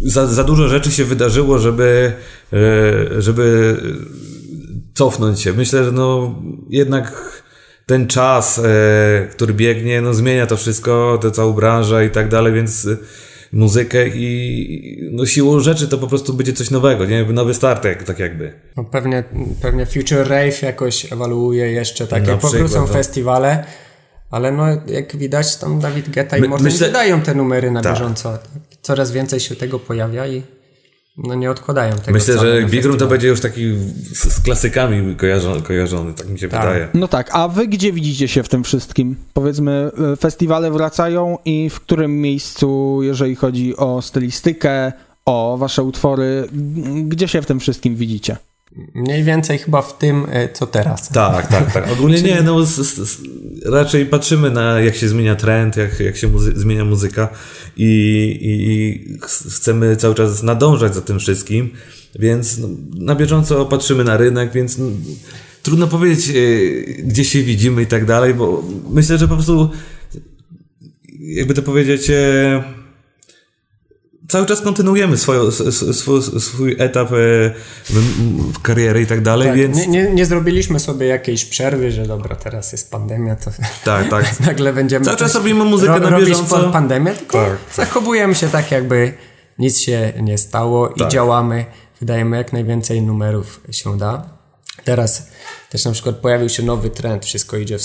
B: za, za dużo rzeczy się wydarzyło, żeby, e, żeby cofnąć się. Myślę, że no jednak ten czas, e, który biegnie, no zmienia to wszystko, tę całą branżę i tak dalej, więc muzykę i no siłą rzeczy to po prostu będzie coś nowego, nie? Nowy start, jak, tak jakby.
A: No pewnie, pewnie Future Rave jakoś ewoluuje jeszcze, tak jak powrócą no. festiwale, ale no jak widać tam Dawid Geta i My, Morten myślę... wydają te numery na tak. bieżąco. Coraz więcej się tego pojawia i no nie odkładają tego.
B: Myślę, że Big Room to będzie już taki z, z klasykami kojarzony, kojarzony, tak mi się tak. wydaje.
C: No tak, a wy gdzie widzicie się w tym wszystkim? Powiedzmy, e, festiwale wracają i w którym miejscu, jeżeli chodzi o stylistykę, o wasze utwory, gdzie się w tym wszystkim widzicie?
A: Mniej więcej chyba w tym, e, co teraz.
B: Tak, tak, tak. Ogólnie nie, no raczej patrzymy na jak się zmienia trend, jak, jak się muzy zmienia muzyka i, i, chcemy cały czas nadążać za tym wszystkim, więc no, na bieżąco patrzymy na rynek, więc no, trudno powiedzieć, e, gdzie się widzimy i tak dalej, bo myślę, że po prostu jakby to powiedzieć e, cały czas kontynuujemy swoją, swój, swój etap e, kariery i tak dalej, tak, więc...
A: Nie, nie, nie, zrobiliśmy sobie jakiejś przerwy, że dobra, teraz jest pandemia, to
B: tak, tak.
A: nagle będziemy...
B: Cały czas robimy muzykę ro, na bieżąco.
A: pod pandemię, tylko tak. zachowujemy się tak, jakby nic się nie stało i tak. działamy, wydajemy jak najwięcej numerów się da. Teraz też na przykład pojawił się nowy trend, wszystko idzie w...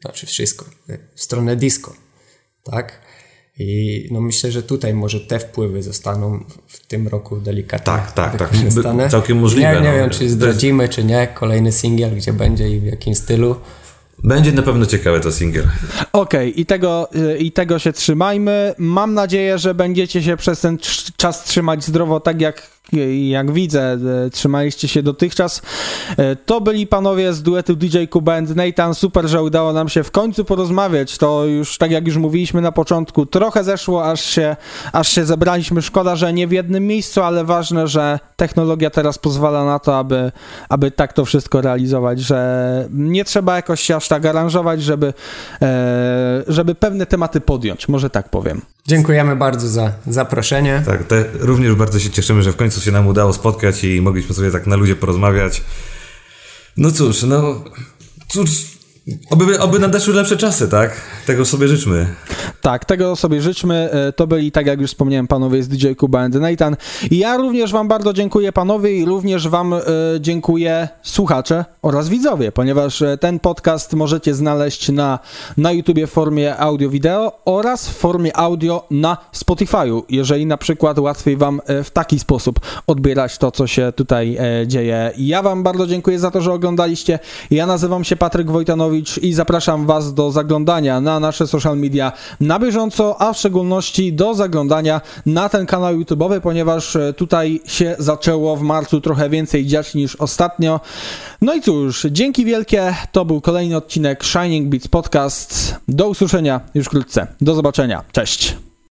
A: Znaczy wszystko, w stronę disco, tak? I no myślę, że tutaj może te wpływy zostaną w tym roku delikatnie.
B: Tak, tak, tak. Całkiem możliwe.
A: Nie, nie no. wiem, czy zdradzimy, czy nie. Kolejny singiel, gdzie będzie i w jakim stylu.
B: Będzie na pewno ciekawe to singiel.
C: Okej, okay, i, tego, y, i tego się trzymajmy. Mam nadzieję, że będziecie się przez ten czas trzymać zdrowo, tak jak jak widzę, e, trzymaliście się dotychczas. E, to byli panowie z duetu DJ Kuba and Nathan. Super, że udało nam się w końcu porozmawiać. To już, tak jak już mówiliśmy na początku, trochę zeszło, aż się, aż się zebraliśmy. Szkoda, że nie w jednym miejscu, ale ważne, że technologia teraz pozwala na to, aby, aby tak to wszystko realizować, że nie trzeba jakoś się aż tak aranżować, żeby, e, żeby pewne tematy podjąć. Może tak powiem.
A: Dziękujemy bardzo za zaproszenie.
B: Tak, te, również bardzo się cieszymy, że w końcu się nam udało spotkać i mogliśmy sobie tak na ludzie porozmawiać. No cóż, no cóż, Oby, oby nadeszły lepsze czasy, tak? Tego sobie życzmy.
C: Tak, tego sobie życzmy. E, to byli, tak jak już wspomniałem, panowie z DJ Kuba and Nathan. I ja również wam bardzo dziękuję, panowie, i również wam y, dziękuję słuchacze oraz widzowie, ponieważ e, ten podcast możecie znaleźć na, na YouTubie w formie audio-wideo oraz w formie audio na Spotify'u, jeżeli na przykład łatwiej wam w taki sposób odbierać to, co się tutaj dzieje. Ja wam bardzo dziękuję za to, że oglądaliście. Ja nazywam się Patryk I zapraszam Was do zaglądania na nasze social media na bieżąco, a w szczególności do zaglądania na ten kanał YouTube'owy, ponieważ e, tutaj się zaczęło w marcu trochę więcej dziać niż ostatnio. No i cóż, dzięki wielkie. To był kolejny odcinek Shining Beats Podcast. Do usłyszenia już wkrótce. Do zobaczenia. Cześć.